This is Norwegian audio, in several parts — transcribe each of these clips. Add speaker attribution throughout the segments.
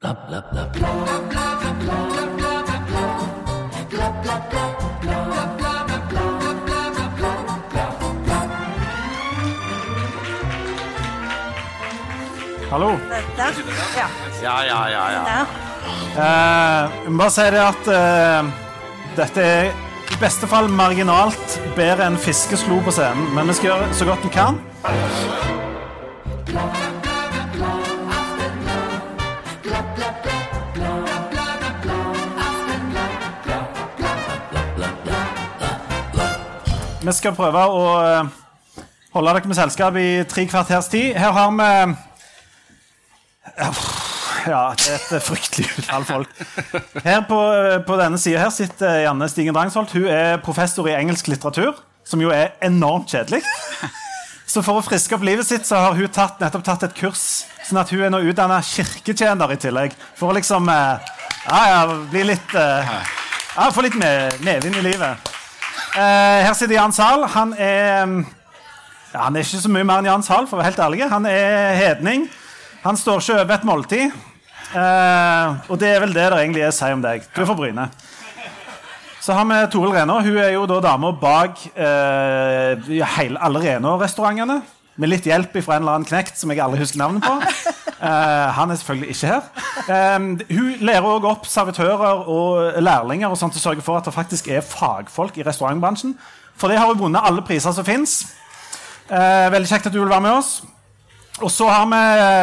Speaker 1: Hallo.
Speaker 2: Ja.
Speaker 3: Ja, ja, ja. ja.
Speaker 1: Eh, jeg må bare si det at eh, dette er i beste fall marginalt bedre enn fiskeslo på scenen, men vi skal gjøre så godt vi kan. Vi skal prøve å eh, holde dere med selskap i tre kvarters tid. Her har vi ja, det er et fryktelig utall folk. Her på, på denne sida her sitter Janne Stigen Drangsholt. Hun er professor i engelsk litteratur, som jo er enormt kjedelig. Så for å friske opp livet sitt så har hun tatt, nettopp tatt et kurs, sånn at hun er nå utdanna kirketjener i tillegg. For å liksom eh, ja, ja, bli litt eh, ja, Få litt med, medvind i livet. Eh, her sitter Jan Zahl. Han er ja, Han er ikke så mye mer enn Jan Zahl, for å være helt ærlig. Han er hedning. Han står ikke over et måltid. Eh, og det er vel det det egentlig er å si om deg. Du er fra Bryne. Så har vi Toril Renaa. Hun er jo da dama bak eh, alle Renaa-restaurantene. Med litt hjelp fra en eller annen knekt som jeg aldri husker navnet på. Uh, han er selvfølgelig ikke her. Um, hun lærer også opp servitører og lærlinger og sånt til å sørge for at det faktisk er fagfolk i restaurantbransjen. For det har hun vunnet alle priser som fins. Uh, veldig kjekt at du vil være med oss. Og så har vi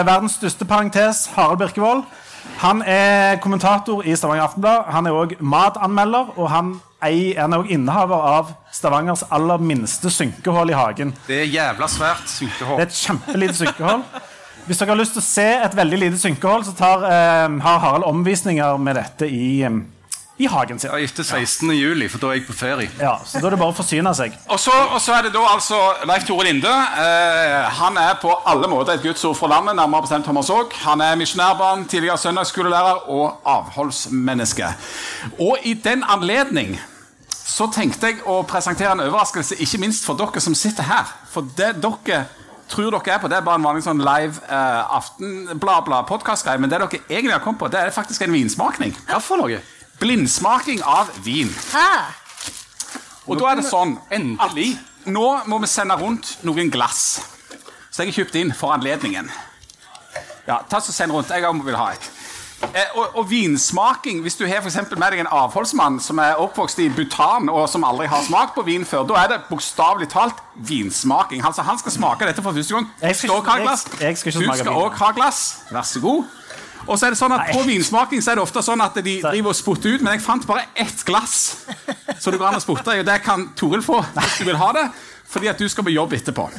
Speaker 1: verdens største parentes, Harald Birkevold. Han er kommentator i Stavanger Aftenblad. Han er òg matanmelder, og han er òg innehaver av Stavangers aller minste synkehull i hagen.
Speaker 3: Det er jævla svært synkehull.
Speaker 1: Det er et kjempelite synkehull. Hvis dere har lyst til å se et veldig lite synkehull, så tar, eh, har Harald omvisninger med dette i, eh, i hagen sin.
Speaker 3: Ja, Etter 16. juli, for da er jeg på ferie.
Speaker 1: Ja, så Da er det bare å forsyne seg.
Speaker 4: Og så, og så er det da altså Leif Tore Linde. Eh, han er på alle måter et gudsord for landet, nærmere bestemt Thomas Aag. Han er misjonærbarn, tidligere søndagsskolelærer og avholdsmenneske. Og i den anledning så tenkte jeg å presentere en overraskelse, ikke minst for dere som sitter her. For det dere tror dere er på, det er bare en vanlig sånn live uh, aften-bla-bla-podkast-greie. Men det dere egentlig har kommet på, det er faktisk en vinsmakning.
Speaker 3: Hva for noe?
Speaker 4: Blindsmaking av vin.
Speaker 2: Hæ?
Speaker 4: Og da er det sånn
Speaker 3: Endelig.
Speaker 4: nå må vi sende rundt noen glass. Så jeg har kjøpt inn for anledningen. Ja, ta så Send rundt. Jeg vil ha et. Eh, og, og vinsmaking Hvis du har for eksempel med deg en avholdsmann som er oppvokst i Bhutan og som aldri har smakt på vin før, da er det bokstavelig talt vinsmaking. Altså Han skal smake dette for første gang.
Speaker 1: Skal
Speaker 4: også ha glass.
Speaker 1: jeg- jeg
Speaker 4: du skal òg ha glass. Vær så god. Og så er det sånn at På vinsmaking så er det ofte sånn at de driver og spotter ut, men jeg fant bare ett glass. Så det går an å spotte i, og det kan Toril få hvis du vil ha det. Fordi at du skal på jobb etterpå.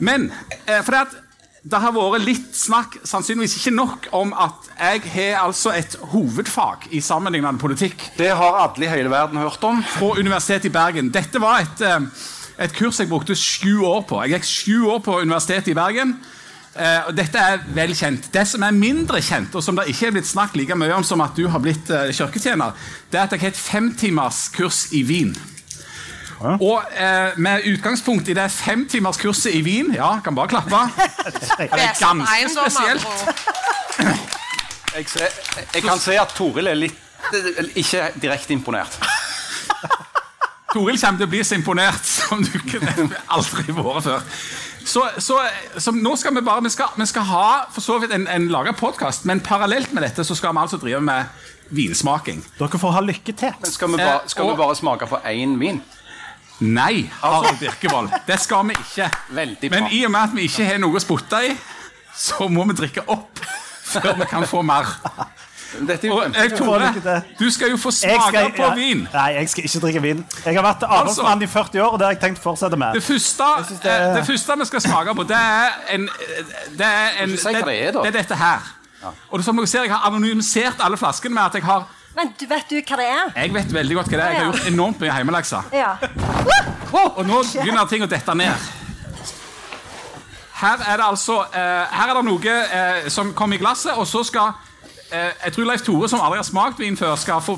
Speaker 4: Men eh, det at det har vært litt snakk, sannsynligvis ikke nok, om at jeg har altså et hovedfag i sammenlignende politikk
Speaker 3: Det har alle i hele verden hørt om.
Speaker 4: Fra Universitetet i Bergen. Dette var et, eh, et kurs jeg brukte sju år på. Jeg gikk sju år på Universitetet i Bergen. Eh, dette er vel kjent. Det som er mindre kjent, og som det ikke er blitt snakket like mye om som at du har blitt eh, kirketjener, det er at jeg har et femtimerskurs i Wien. Og eh, med utgangspunkt i det femtimerskurset i Wien Ja, kan bare klappe. Det er ganske spesielt.
Speaker 3: Jeg, ser, jeg kan se at Toril er litt ikke direkte imponert.
Speaker 4: Toril kommer til å bli så imponert som du kunne aldri vært før. Så, så, så nå skal vi bare Vi skal, vi skal ha for så vidt en, en laga podkast, men parallelt med dette så skal vi altså drive med vinsmaking.
Speaker 1: Dere får ha lykke til.
Speaker 3: Men skal vi, ba,
Speaker 4: Eh, og-
Speaker 3: vi bare smake på én vin?
Speaker 4: Nei, Harald Birkevold. Det skal vi ikke.
Speaker 3: Veldig bra.
Speaker 4: Men i og med at vi ikke har noe å spotte i, så må vi drikke opp før vi kan få mer.
Speaker 3: Dette er jo
Speaker 4: Og jeg. Tore, du skal jo få smake
Speaker 1: skal-
Speaker 4: på
Speaker 1: ja,
Speaker 4: vin.
Speaker 1: Nei, jeg skal ikke drikke vin. Jeg har vært avholdsmann i 40 år, og det har jeg tenkt å fortsette med.
Speaker 4: Det første,
Speaker 1: det er-
Speaker 4: det første vi skal smake på, det er en Det er, en,
Speaker 3: det er,
Speaker 4: det er dette her. Og som dere ser, Jeg har anonymisert alle flaskene med at jeg har
Speaker 2: Men du, vet du hva det er?
Speaker 4: Jeg vet veldig godt hva det er. Jeg har gjort enormt mye hjemmelekser.
Speaker 2: Ja.
Speaker 4: Og nå begynner ting å dette ned. Her er det altså eh, Her er det noe eh, som kommer i glasset, og så skal eh, Jeg tror Leif Tore, som aldri har smakt vin før, skal få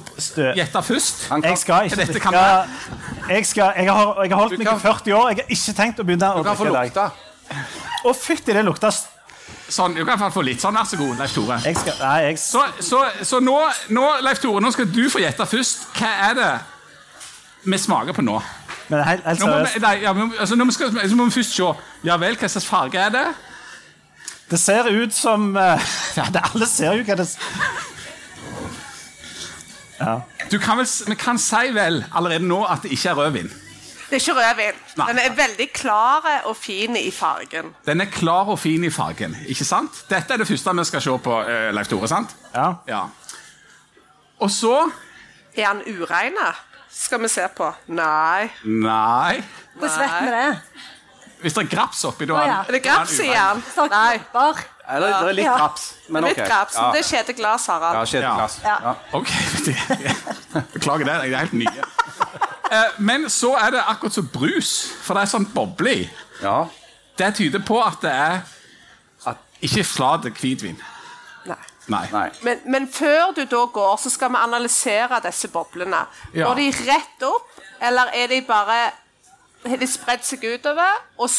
Speaker 4: gjette først.
Speaker 3: Kan-
Speaker 1: Jeg skal ikke
Speaker 4: Dette kan
Speaker 1: jeg, skal, jeg, har, jeg har holdt meg i 40 år. Jeg har ikke tenkt å begynne å drikke i dag. Å, fytti, det lukta s-
Speaker 4: Sånn, Du kan i hvert fall få litt sånn. Vær så god, Leif Tore.
Speaker 1: Jeg skal, nei, jeg,
Speaker 4: Så, så, så nå, nå, Leif Tore, nå skal du få gjette først. Hva er det vi smaker på nå?
Speaker 1: men helt, helt
Speaker 4: Nå må, vi,
Speaker 1: seriøst.
Speaker 4: nei, ja, men, altså, nå må, skal, så må vi først se. Ja vel, hva slags farge er det?
Speaker 1: Det ser ut som uh, Ja, det, alle ser jo hva det Ja.
Speaker 4: Du kan vel, Vi kan si vel allerede nå at det ikke er rødvin.
Speaker 5: Det er ikke rødvin.
Speaker 4: Nei.
Speaker 5: Den er veldig klar og fin i fargen.
Speaker 4: Den er klar og fin i fargen. ikke sant? Dette er det første vi skal se på, eh, Leif Tore. sant?
Speaker 1: ja.
Speaker 4: Ja. Og så
Speaker 5: Er den ureine? Skal vi se på. Nei.
Speaker 4: Nei.
Speaker 2: Hvordan vet vi det?
Speaker 4: Hvis det er graps oppi, da
Speaker 2: oh, ja.
Speaker 5: Er det graps i den? Nei.
Speaker 3: Ja, det er litt graps. Men
Speaker 5: Litt
Speaker 3: ok.
Speaker 5: graps.
Speaker 3: Ja,
Speaker 5: Det er kjedeglass,
Speaker 3: ja
Speaker 5: Harald.
Speaker 3: kjedeglass.
Speaker 2: Ja.
Speaker 3: Ja.
Speaker 4: Ok, Beklager det. Jeg er helt nye. Eh, Men så er det akkurat som brus, for det er sånn boble i.
Speaker 3: ja.
Speaker 4: Det tyder på at det er
Speaker 3: At-
Speaker 4: ikke flat hvitvin.
Speaker 5: Nei.
Speaker 4: Nei.
Speaker 3: Nei.
Speaker 5: Men, men før du da går, så skal vi analysere disse boblene.
Speaker 4: Ja.
Speaker 5: Går de rett opp, eller er de bare Har de spredt seg utover, og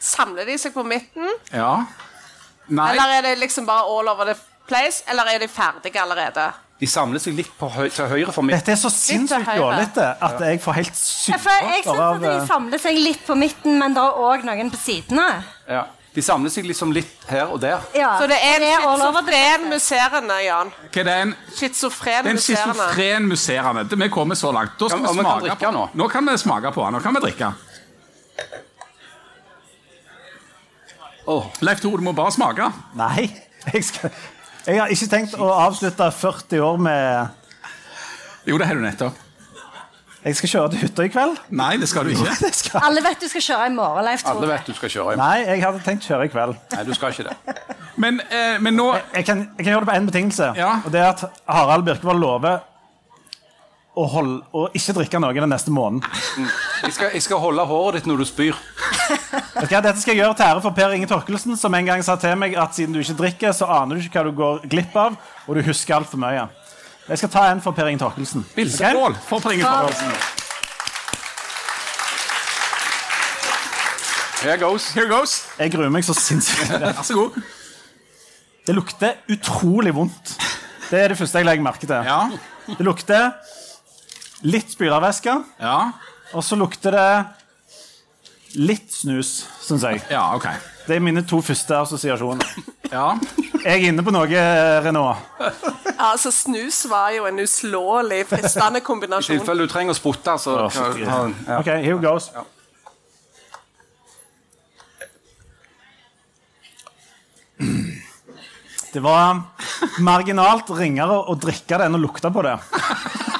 Speaker 5: samler de seg på midten?
Speaker 4: Ja. Nei.
Speaker 5: Eller er det liksom bare all over the place, eller er de ferdige allerede?
Speaker 3: De samler seg litt på høy til høyre for midten.
Speaker 1: Dette er så sinnssykt jålete at jeg får helt
Speaker 2: sykt ja, jeg syns
Speaker 1: av
Speaker 2: at de
Speaker 1: eh,
Speaker 2: samler seg litt på midten, men det er òg noen på sidene.
Speaker 3: Ja. De samler seg liksom litt her og der.
Speaker 2: Ja.
Speaker 5: Så det er en schizofren musserende, Jan.
Speaker 4: Hva er det en
Speaker 5: Schizofren
Speaker 4: Det er en
Speaker 5: musserende.
Speaker 4: schizofren musserende. Vi kommer så langt. Da skal
Speaker 3: ja,
Speaker 4: vi smake på
Speaker 3: nå.
Speaker 4: Nå kan vi smake på den. Nå kan vi drikke.
Speaker 3: Oh.
Speaker 4: Leif Tore, du må bare smake.
Speaker 1: Nei. Jeg, skal, jeg har ikke tenkt å avslutte 40 år med
Speaker 4: Jo, det har du nettopp.
Speaker 1: Jeg skal kjøre til hytta i kveld.
Speaker 4: Nei, det skal du ikke.
Speaker 1: Det skal.
Speaker 2: Alle vet du skal kjøre i morgen, Leif
Speaker 3: alle vet du skal kjøre i morgen.
Speaker 1: Nei, jeg hadde tenkt kjøre i kveld.
Speaker 3: Nei, du skal ikke det.
Speaker 4: Men, eh, men nå
Speaker 1: Jeg kan, jeg kan gjøre det på én betingelse.
Speaker 4: Ja.
Speaker 1: Og det er at Harald Birkevold lover å, holde, å ikke drikke noe den neste måneden.
Speaker 3: Jeg skal, jeg skal holde håret ditt når du spyr.
Speaker 1: Okay, Dette skal jeg gjøre til ære for Per Inge Torkelsen, som en gang sa til meg at siden du ikke drikker, så aner du ikke hva du går glipp av, og du husker altfor mye. Jeg skal ta en for Per Inge Torkelsen. Ok?
Speaker 4: Skål for Per Inge Torkelsen.
Speaker 3: Here goes.
Speaker 4: Here goes.
Speaker 1: Jeg gruer meg så sinnssykt.
Speaker 4: Vær så god.
Speaker 1: Det lukter utrolig vondt. Det er det første jeg legger merke til.
Speaker 4: Ja.
Speaker 1: Det lukter litt spylervæske,
Speaker 4: Ja.
Speaker 1: og så lukter det litt snus, syns jeg.
Speaker 4: Ja, ok.
Speaker 1: Det er mine to første assosiasjoner.
Speaker 4: Ja.
Speaker 1: Jeg er inne på noe, Renault.
Speaker 5: Altså, snus var jo en uslåelig fristende
Speaker 3: I
Speaker 5: kombinasjon.
Speaker 3: tilfelle du trenger å spotte, så ja.
Speaker 1: Ok, here goes. Det var marginalt ringere å drikke det enn å lukte på det.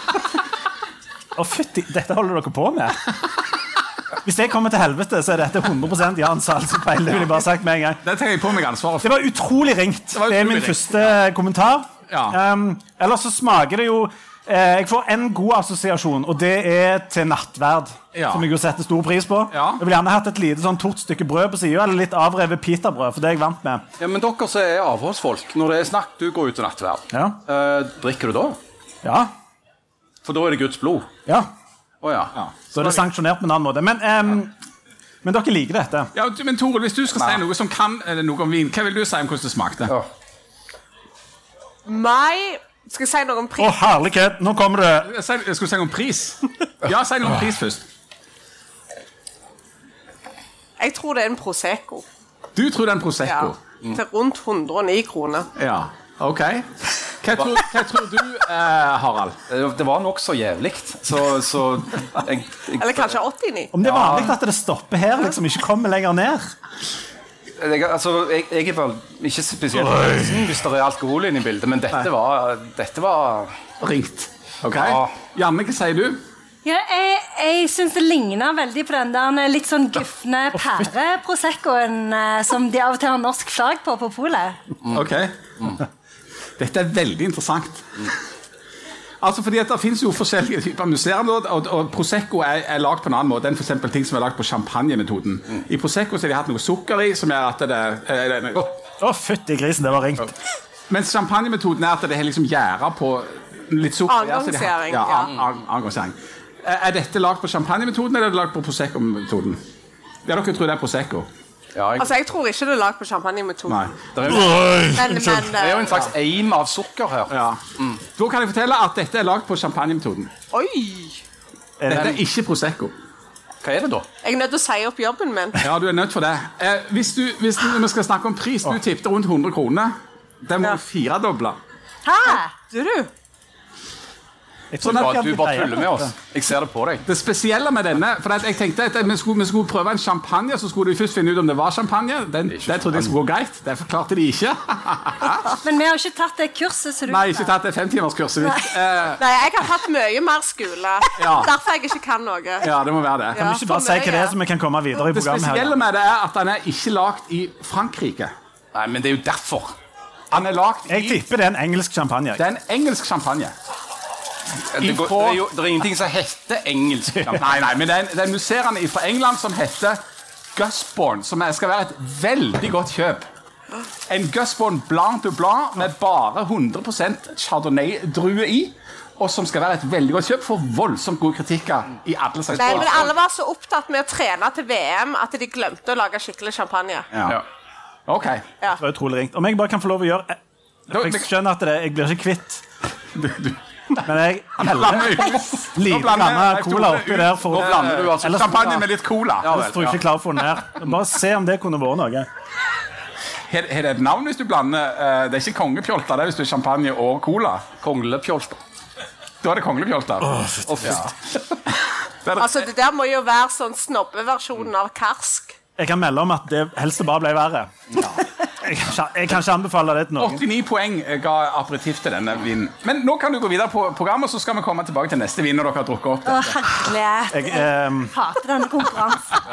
Speaker 1: Å, fytti, dette holder dere på med? Hvis jeg kommer til helvete, så er dette 100% Jan Salsepeil. Det vil jeg bare sagt med en gang.
Speaker 4: Det tar jeg på meg ansvaret
Speaker 1: Det var utrolig ringt.
Speaker 4: var
Speaker 1: Det er min
Speaker 4: ringt,
Speaker 1: første kommentar.
Speaker 4: Ja.
Speaker 1: Um, ellers så smaker det jo eh, Jeg får en god assosiasjon, og det er til nattverd.
Speaker 4: Ja.
Speaker 1: Som jeg jo setter stor pris på.
Speaker 4: Ja.
Speaker 1: Jeg vil gjerne hatt et lite sånn tort stykke brød på sida, eller litt avrevet pitabrød. For det er jeg vant med.
Speaker 3: ja, Men dere som er avholdsfolk, når det er snakk, du går ut til nattverd.
Speaker 1: Ja.
Speaker 3: Eh, drikker du da?
Speaker 1: Ja.
Speaker 3: For da er det Guds blod.
Speaker 1: ja.
Speaker 3: Oh, ja.
Speaker 1: Så er det sanksjonert på en annen måte. Men, em, men dere liker dette.
Speaker 4: Ja, men Tore, hvis du skal si noe som kan eller noe om vin, hva vil du si om hvordan det smakte?
Speaker 3: Ja.
Speaker 5: Nei Skal jeg si noe om
Speaker 1: Å,
Speaker 5: oh,
Speaker 1: herlighet! Nå kommer det
Speaker 4: skal du si noe om pris? Ja, si noe om pris først.
Speaker 5: Jeg tror det er en Prosecco.
Speaker 4: Du tror det er en Prosecco? Ja.
Speaker 5: Til rundt 109 kroner.
Speaker 4: Ja. Ok. Hva tror, hva tror du, eh, Harald?
Speaker 3: Det det var nokså jævlig, så, så jeg, jeg,
Speaker 5: Eller kanskje 89.
Speaker 1: Om det er vanlig at det stopper her, liksom ikke kommer lenger ned.
Speaker 3: jeg, altså, jeg, jeg er vel ikke spesielt voksen hvis det er alkohol inne i bildet, men dette var, dette var
Speaker 4: Ringt. Ok.
Speaker 3: Ja.
Speaker 4: Janne, hva sier du?
Speaker 2: Ja, jeg jeg syns det ligner veldig på den der litt sånn gufne pære-proseccoen eh, som de av og til har norsk flagg på på polet.
Speaker 4: Ok. Dette er veldig interessant. Altså fordi at Det finnes jo forskjellige typer museer, og, og, Prosecco er, er lagd på en annen måte enn for eksempel ting som er lagd på champagnemetoden. I Prosecco så har de hatt noe sukker i, som gjør at det er det-
Speaker 1: Å, fytti grisen, det var ringt.
Speaker 4: Mens champagnemetoden er at det har liksom gjæra på litt sukker.
Speaker 5: Avgangsgjæring,
Speaker 4: Ja,
Speaker 5: ja.
Speaker 4: avgangsgjæring. Er er dette lagd på champagnemetoden eller er det lagd på Prosecco-metoden? Ja, dere tror det er Prosecco.
Speaker 3: Ja, jeg,
Speaker 5: Altså, jeg tror ikke det er lagd på champagnemetoden.
Speaker 4: Nei.
Speaker 3: det, er jo,
Speaker 5: Men, men
Speaker 3: det er jo en
Speaker 5: eh,
Speaker 3: slags aim av sukker her.
Speaker 4: Ja. Da kan jeg fortelle at dette er lagd på champagnemetoden. Dette er ikke Prosecco.
Speaker 3: Hva er det da?
Speaker 5: Jeg er nødt til å si opp jobben min.
Speaker 4: Ja, du er nødt for det. Eh, hvis du, hvis du, vi skal snakke om pris, du tippte rundt 100 kroner. Den må
Speaker 5: Ja.
Speaker 4: du firedoble.
Speaker 2: Hæ?
Speaker 5: Du, du.
Speaker 1: Jeg
Speaker 3: bare,
Speaker 1: at
Speaker 3: du bare tuller med oss. Jeg ser det på deg.
Speaker 4: Det spesielle med denne for at jeg tenkte at vi skulle, vi skulle prøve en champagne, så skulle de først finne ut om det var champagne. Den, det trodde jeg skulle gå greit. Det forklarte de ikke.
Speaker 2: Men vi har ikke tatt det kurset. som du
Speaker 4: Nei, ikke tatt det femtimerskurset mitt. Eh,
Speaker 5: Nei, jeg har hatt mye mer skole.
Speaker 4: Ja.
Speaker 5: Derfor jeg ikke kan noe.
Speaker 4: ja, det må være det.
Speaker 1: Kan vi ikke bare si hva det er, så vi kan komme videre i programmet? Det
Speaker 4: spesielle med det er at den er ikke lagd i Frankrike.
Speaker 3: Nei, men det er jo derfor.
Speaker 4: Han er lagd
Speaker 1: Jeg tipper det er en engelsk champagne.
Speaker 4: Det er en engelsk champagne.
Speaker 3: Det, går, det, er jo, det er ingenting som heter engelsk.
Speaker 4: Nei, nei, men det er, en- det er en musserende fra England som heter Gusborn, som er, skal være et veldig godt kjøp. En Gusborn Blanc du Blanc med bare 100% Chardonnay-drue i. Og som skal være et veldig godt kjøp, får voldsomt gode kritikker i alle slags
Speaker 5: Nei, men alle var så opptatt med å trene til VM at de glemte å lage skikkelig champagne.
Speaker 4: Ja.
Speaker 3: Ja.
Speaker 4: Ok.
Speaker 1: Det var utrolig ringt. Om jeg bare kan få lov å gjøre For Jeg skjønner at det, jeg blir ikke kvitt
Speaker 4: Du, du.
Speaker 1: Men jeg heller lite grann cola oppi der. For,
Speaker 3: Nå blander du altså
Speaker 1: Ellers-
Speaker 4: Champagne med litt cola.
Speaker 3: Ja,
Speaker 1: vel, tror jeg ikke klarer å få den ned. Bare se om det kunne vært noe.
Speaker 4: Har det et navn hvis du blander eh, Det er ikke kongepjolter, det er hvis du er champagne og cola.
Speaker 3: Konglepjolter.
Speaker 4: Da er det kongepjolter.
Speaker 5: Altså, Det der må jo være sånn snobbeversjonen av karsk.
Speaker 1: Jeg kan melde om at det helst bare ble verre. Jeg ikke, jeg kan ikke anbefale det til noen.
Speaker 4: 89 poeng ga aperitiff til denne vinen. Men nå kan du gå videre på programmet, så skal vi komme tilbake til neste vin når dere har drukket opp
Speaker 2: Å, herlighet.
Speaker 1: Jeg, ehm,
Speaker 2: hater denne konkurransen.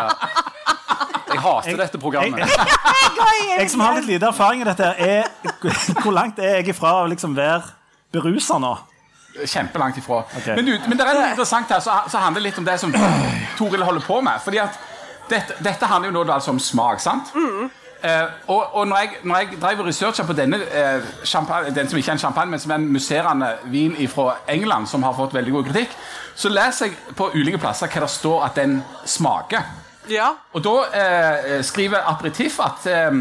Speaker 3: Jeg hater dette
Speaker 1: jeg,
Speaker 3: programmet.
Speaker 1: jeg, jeg som har litt lite erfaring i dette, er, hvor langt er jeg ifra å liksom være berusa nå?
Speaker 4: Kjempelangt ifra.
Speaker 1: Okay.
Speaker 4: Men, du, men det er noe interessant her, så, så handler det litt om det som Toril holder på med. Fordi at dette, dette handler jo nå altså om smak, sant? Eh, og og når, jeg, når jeg drev og researcha på denne eh, den som ikke er en champagne, men som er en musserende vin fra England, som har fått veldig god kritikk, så leser jeg på ulike plasser hva det står at den smaker.
Speaker 5: Ja.
Speaker 4: Og da eh, skriver Aperitif at, eh,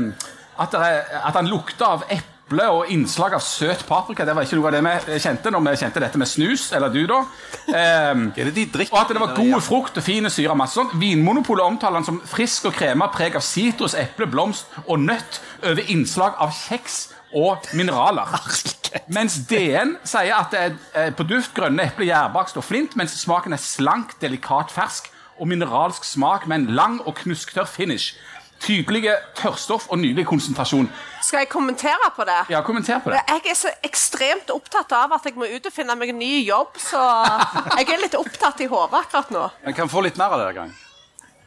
Speaker 4: at, er, at han lukter av eple og innslag av søt paprika. Det var ikke noe av det vi kjente når vi kjente dette med snus, eller du, da.
Speaker 3: Det de drikker?
Speaker 4: og at det var gode frukt og fine syre. masse sånn. Vinmonopolet omtaler den som frisk og krema, preg av sitrus, eple, blomst og nøtt over innslag av kjeks og mineraler. Mens DN sier at det er på duft grønne eple, gjærbakst og flint, mens smaken er slank, delikat, fersk og mineralsk smak med en lang og knusktørr finish. Tydelige tørrstoff og nydelig konsentrasjon.
Speaker 5: Skal jeg kommentere på det?
Speaker 4: Ja, kommenter på det.
Speaker 5: Jeg er så ekstremt opptatt av at jeg må ut og finne meg en ny jobb, så jeg er litt opptatt i hodet akkurat nå.
Speaker 3: Jeg kan få litt mer av det en gang.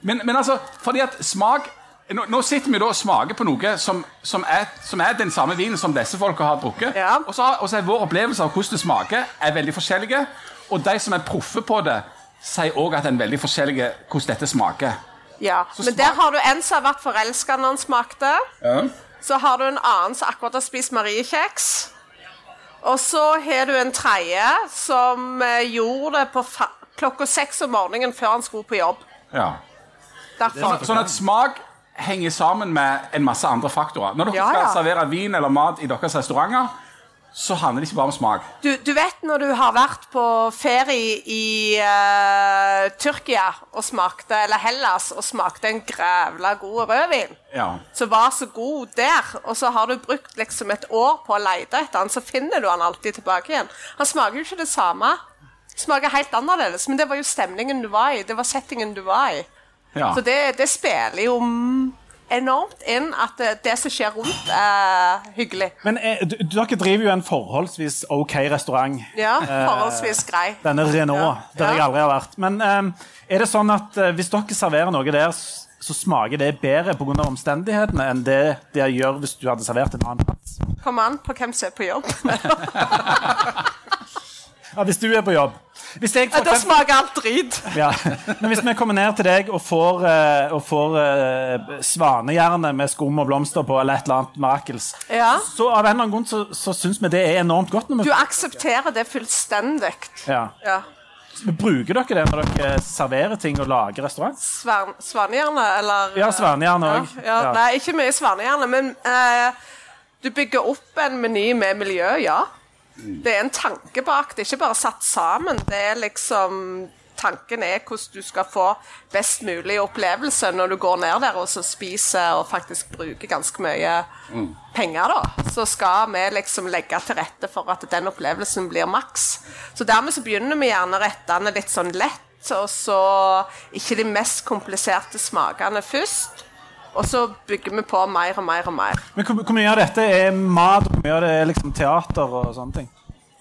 Speaker 4: Men, men altså, fordi at smak nå, nå sitter vi da og smaker på noe som, som, er, som er den samme vinen som disse folka har drukket.
Speaker 5: Ja.
Speaker 4: Og, så, og så er vår opplevelse av hvordan det smaker, er veldig forskjellige. Og de som er proffe på det, sier òg at det er veldig forskjellige hvordan dette smaker.
Speaker 5: Ja,
Speaker 4: Så
Speaker 5: Men der har du en som har vært forelska når han smakte. Så har du en annen som akkurat har spist mariekjeks. Og så har du en tredje som eh, gjorde det på klokka seks om morgenen før han skulle på jobb.
Speaker 4: Ja.
Speaker 5: Derfor.
Speaker 4: Sånn at smak henger sammen med en masse andre faktorer. Når dere
Speaker 5: Ja,
Speaker 4: skal
Speaker 5: ja.
Speaker 4: servere vin eller mat i deres restauranter, så handler det ikke bare om smak.
Speaker 5: Du, du vet når du har vært på ferie i uh, Tyrkia og smakte, eller Hellas og smakte en grævla god rødvin
Speaker 4: Ja.
Speaker 5: som var så god der, og så har du brukt liksom et år på å lete etter den, så finner du den alltid tilbake igjen. Han smaker jo ikke det samme. Smaker helt annerledes, men det var jo stemningen du var i. Det var settingen du var i.
Speaker 4: ja.
Speaker 5: Så det, det spiller jo enormt inn at det, som skjer rundt, er hyggelig.
Speaker 1: Men eh, dere driver jo en forholdsvis OK restaurant.
Speaker 5: Ja, forholdsvis grei.
Speaker 1: Denne Renault,
Speaker 5: Ja.
Speaker 1: der jeg aldri har vært. Men eh, er det sånn at eh, hvis dere serverer noe der, så smaker det bedre pga. omstendighetene enn det det gjør hvis du hadde servert en annen plass?
Speaker 5: Kommer an på hvem som er på jobb.
Speaker 1: Ja, Hvis du er på jobb.
Speaker 5: Da smaker alt drit.
Speaker 1: ja. Men hvis vi kommer ned til deg og får, uh, og får uh, svanehjerne med skum og blomster på, eller et eller annet mirakels,
Speaker 5: Ja.
Speaker 1: så av en eller annen grunn så, så syns vi det er enormt godt. Når
Speaker 5: Du aksepterer det fullstendig.
Speaker 1: ja.
Speaker 5: Ja.
Speaker 1: Bruker dere det når dere serverer ting og lager restaurant?
Speaker 5: Svan, Svanehjerne, eller
Speaker 1: Ja, svanehjerne
Speaker 5: Ja,
Speaker 1: òg.
Speaker 5: ja, Nei, ikke mye svanehjerne, men eh, du bygger opp en meny med miljø, ja. Det er en tanke bak. Det er ikke bare satt sammen. Det er liksom Tanken er hvordan du skal få best mulig opplevelse når du går ned der og så spiser og faktisk bruker ganske mye penger, da. Så skal vi liksom legge til rette for at den opplevelsen blir maks. Så dermed så begynner vi gjerne rettene litt sånn lett, og så ikke de mest kompliserte smakene først. Og så bygger vi på mer og mer og mer.
Speaker 1: Men hvor, hvor mye av dette er mat, og hvor mye av det er liksom teater og sånne ting?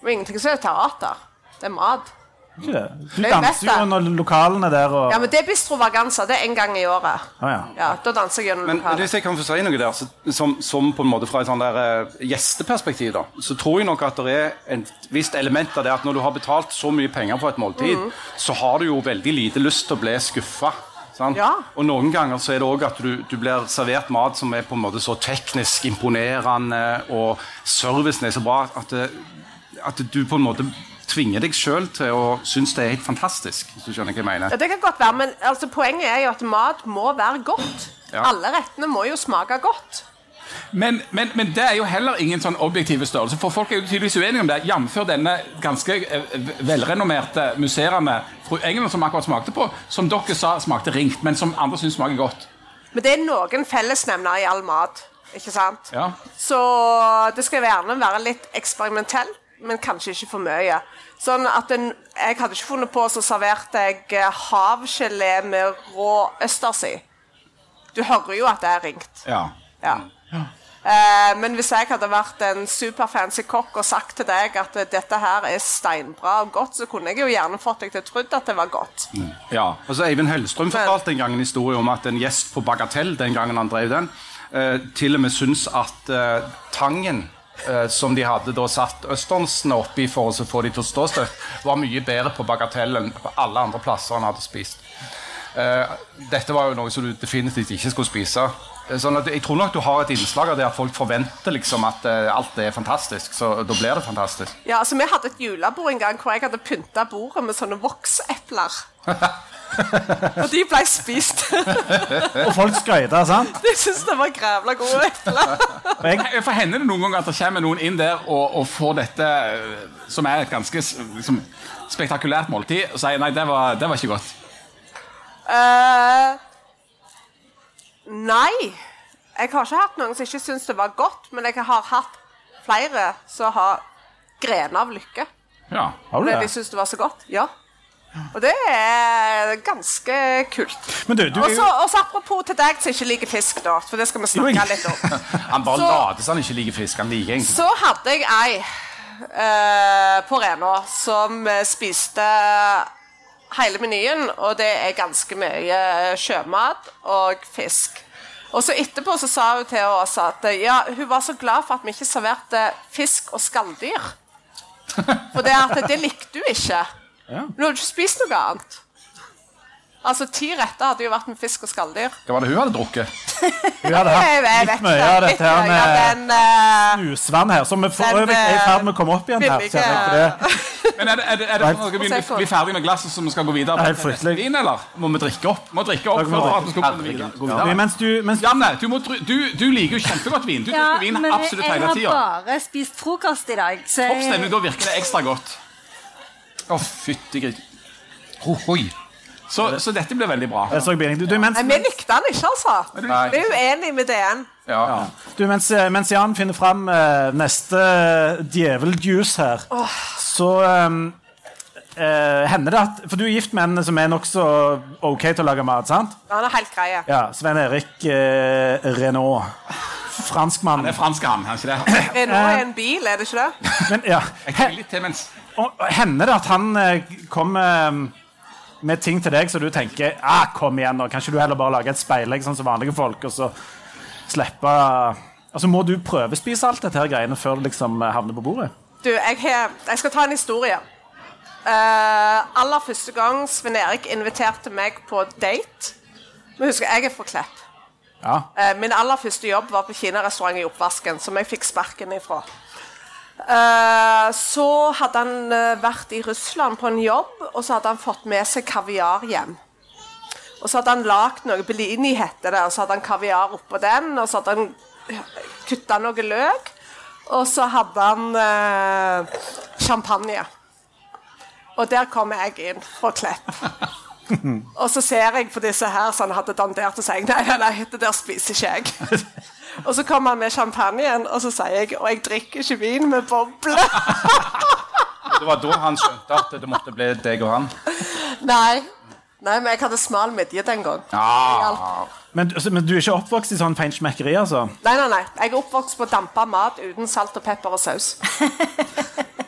Speaker 5: Og ingenting som er teater. Det er mat.
Speaker 1: Ikke det? Du
Speaker 5: Jeg
Speaker 1: danser jo
Speaker 5: det.
Speaker 1: under lokalene der og
Speaker 5: Ja, men det er bistrovaganza. Det er én gang i året.
Speaker 1: Å, ja.
Speaker 5: Ja, Da danser jeg gjennom
Speaker 3: Men, men
Speaker 5: lokalet.
Speaker 3: hvis jeg kan få si noe der, så, som, som på en måte fra et sånn der eh, gjesteperspektiv, da, så tror jeg nok at det er et visst element av det at når du har betalt så mye penger for et måltid,
Speaker 5: Mm.
Speaker 3: så har du jo veldig lite lyst til å bli skuffa. Sant?
Speaker 5: Ja.
Speaker 3: Og noen ganger så er det òg at du, du blir servert mat som er på en måte så teknisk imponerende, og servicen er så bra at, det, at du på en måte tvinger deg sjøl til å synes det er helt fantastisk. hvis du skjønner hva jeg mener.
Speaker 5: Ja, det kan godt være, men altså, poenget er jo at mat må være godt.
Speaker 3: Ja.
Speaker 5: Alle rettene må jo smake godt.
Speaker 4: Men, men, men det er jo heller ingen sånn objektive størrelse, for folk er jo tydeligvis uenige om det. Jf. denne ganske eh, velrenommerte musserende England som akkurat smakte på, som dere sa smakte ringt, men som andre syns smaker godt.
Speaker 5: Men det er noen fellesnevnere i all mat. ikke sant?
Speaker 4: Ja.
Speaker 5: Så det skal gjerne være litt eksperimentell, men kanskje ikke for mye. Sånn at en, Jeg hadde ikke funnet på, så serverte jeg eh, havgelé med rå østers i. Du hører jo at det er ringt.
Speaker 4: Ja.
Speaker 5: Ja. Eh, men hvis jeg hadde vært en superfancy kokk og sagt til deg at dette her er steinbra og godt, så kunne jeg jo gjerne fått deg til å tro at det var godt.
Speaker 4: ja.
Speaker 3: Altså, Eivind Hellstrøm fortalte en gang en historie om at en gjest på Bagatell den gangen han drev den, eh, til og med syntes at eh, tangen som de hadde da satt østernsene oppi for å få de til å stå støtt, var mye bedre på Bagatell enn på alle andre plasser han hadde spist. Dette var jo noe som du definitivt ikke skulle spise. Eh, Sånn at jeg tror nok du har et innslag av det at folk forventer liksom at eh, alt er fantastisk. Så da blir det fantastisk.
Speaker 5: Ja, altså Vi hadde et julebord en gang hvor jeg hadde pynta bordet med sånne voksepler. og de ble spist.
Speaker 1: Og folk skryter, sant?
Speaker 5: De syntes det var grævla gode epler.
Speaker 1: Og
Speaker 4: For hender det noen ganger at det kommer noen inn der og, og får dette, eh, som er et ganske liksom, spektakulært måltid, og sier nei, det var, det var ikke godt?
Speaker 5: Eh, nei. Jeg har ikke hatt noen som ikke syns det var godt, men jeg har hatt flere som har grener av lykke
Speaker 4: Ja.
Speaker 1: har du
Speaker 5: fordi de
Speaker 1: det?
Speaker 5: syns det var så godt. Ja. Og det er ganske kult.
Speaker 1: Men du, du
Speaker 5: Og så apropos til deg som ikke liker fisk, da, for det skal vi snakke litt om.
Speaker 3: Han bare later som han ikke liker fisk. Han liker egentlig
Speaker 5: Så hadde jeg ei eh, på Renå som spiste hele menyen, og det er ganske mye sjømat og fisk. Og så etterpå så sa hun til oss at eh, ja, hun var så glad for at vi ikke serverte fisk og skalldyr. For det, at det likte hun ikke.
Speaker 1: Ja.
Speaker 5: Hun hadde ikke spist noe annet. Altså, Ti retter hadde jo vært med fisk og skalldyr.
Speaker 3: Hva var det hun hadde drukket?
Speaker 1: Hun hadde hatt litt mye av dette her med
Speaker 5: den, eh,
Speaker 1: husvann her, som vi for øvrig er i ferd med å komme opp igjen her. jeg, for det.
Speaker 4: Men er det, er det, er det sånn at vi bli, bli ferdig med glasset så vi skal gå videre?
Speaker 1: Det er helt fryktelig.
Speaker 4: Vin, eller?
Speaker 3: Må vi drikke opp?
Speaker 4: Må drikke opp
Speaker 1: må
Speaker 4: for
Speaker 1: drikke.
Speaker 4: at vi skal kunne videre.
Speaker 1: Ja. Mens du, mens
Speaker 4: Janne, du, må, du, du liker jo kjempegodt vin. Du drikker vin
Speaker 2: absolutt jeg,
Speaker 4: absolutt
Speaker 2: jeg har bare spist frokost i dag. Så
Speaker 4: Topp
Speaker 2: jeg,
Speaker 4: stemning, da virker det ekstra godt.
Speaker 3: Å, fytti grit. Ohoi.
Speaker 4: Så, så dette blir veldig bra.
Speaker 1: jeg du, du, mens,
Speaker 5: Men Vi likte den ikke, altså.
Speaker 3: Nei.
Speaker 5: Vi er uenige med DN.
Speaker 3: Ja.
Speaker 1: du, mens, mens Jan finner fram uh, neste djeveljuice her, så um, uh, hender det at For du er gift med en som er nokså OK til å lage mat, sant?
Speaker 5: Ja, Han er helt greie.
Speaker 1: Ja, Svein Erik uh, Renault. Franskmann.
Speaker 4: Det er fransk, han. er ikke det?
Speaker 5: Renault er en bil, er det ikke det?
Speaker 1: Men ja,
Speaker 4: Jeg litt til mens
Speaker 1: hender det at han eh, kommer um, med ting til deg så du tenker ah, kom igjen nå, Kanskje du heller bare lager et speilegg sånn som vanlige folk, og så slippe Altså, Må du prøvespise alt dette her greiene før det liksom havner på bordet?
Speaker 5: Du, jeg, har, jeg skal ta en historie. Uh, aller første gang Sven Erik inviterte meg på date Men husk, jeg er fra Klepp.
Speaker 1: Ja.
Speaker 5: Uh, min aller første jobb var på kinarestaurant i Oppvasken, som jeg fikk sparken ifra. Eh, så hadde han eh, vært i Russland på en jobb, og så hadde han fått med seg kaviar hjem. Og så hadde han lagd noe Bellini heter det, og så hadde han kaviar oppå den, og så hadde han kutta noe løk, og så hadde han eh, champagne. Og der kommer jeg inn fra Klepp. Og så ser jeg på disse her så han hadde dandert og sier nei, nei, nei, det der spiser ikke jeg. Og så kommer han med champagnen, og så sier jeg og jeg drikker ikke vin med boble.
Speaker 3: Det var da han skjønte at det måtte bli deg og han.
Speaker 5: Nei. Nei, men jeg hadde smal midje den gang.
Speaker 3: Ah.
Speaker 1: Men, altså, men du er ikke oppvokst i sånn feinschmeckeri, altså?
Speaker 5: Nei, nei, nei. Jeg er oppvokst på dampa mat uten salt og pepper og saus.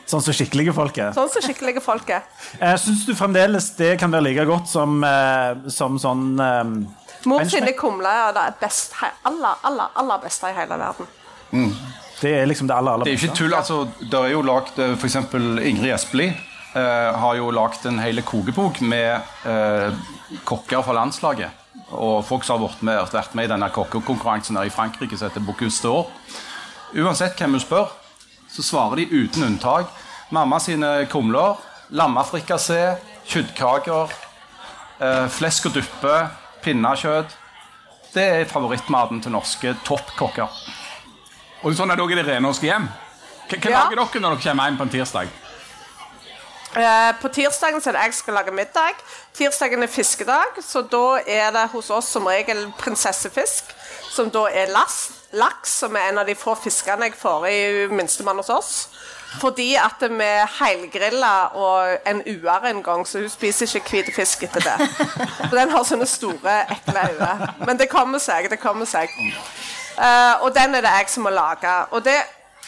Speaker 1: Sånn som skikkelige folk er.
Speaker 5: Sånn som skikkelige folk er.
Speaker 1: Eh, Syns du fremdeles det kan være like godt som, eh, som sånn eh,
Speaker 5: Mor sine kumler er det best, aller, aller, aller beste i hele verden.
Speaker 1: Det er liksom det aller, aller beste.
Speaker 3: Det er ikke tull. altså, Det er jo lagt, eh, for eksempel Ingrid Espelid Uh, har jo lagd en hel kokebok med uh, kokker fra landslaget. Og folk som har vært med, vært med i denne kokkekonkurransen i Frankrike som heter Bocuse d'Or. Uansett hvem du spør, så svarer de uten unntak. Mamma sine kumler, lammefrikassé, kjøttkaker, eh, flesk og duppe, pinnekjøtt. Det er favorittmaten til norske toppkokker.
Speaker 4: Og sånn er det også i det rennorske hjem. Hva
Speaker 5: Ja.
Speaker 4: lager dere når dere kommer hjem på en tirsdag?
Speaker 5: Eh, på tirsdagen så er det jeg skal lage middag. Tirsdagen er fiskedag, så da er det hos oss som regel prinsessefisk. Som da er lass, laks, som er en av de få fiskene jeg får i minstemann hos oss. Fordi at vi helgrilla og en uer en gang, så hun spiser ikke hvit fisk etter det. For den har sånne store, ekle øyne. Men det kommer seg, det kommer seg. Uh, og den er det jeg som må lage. Og det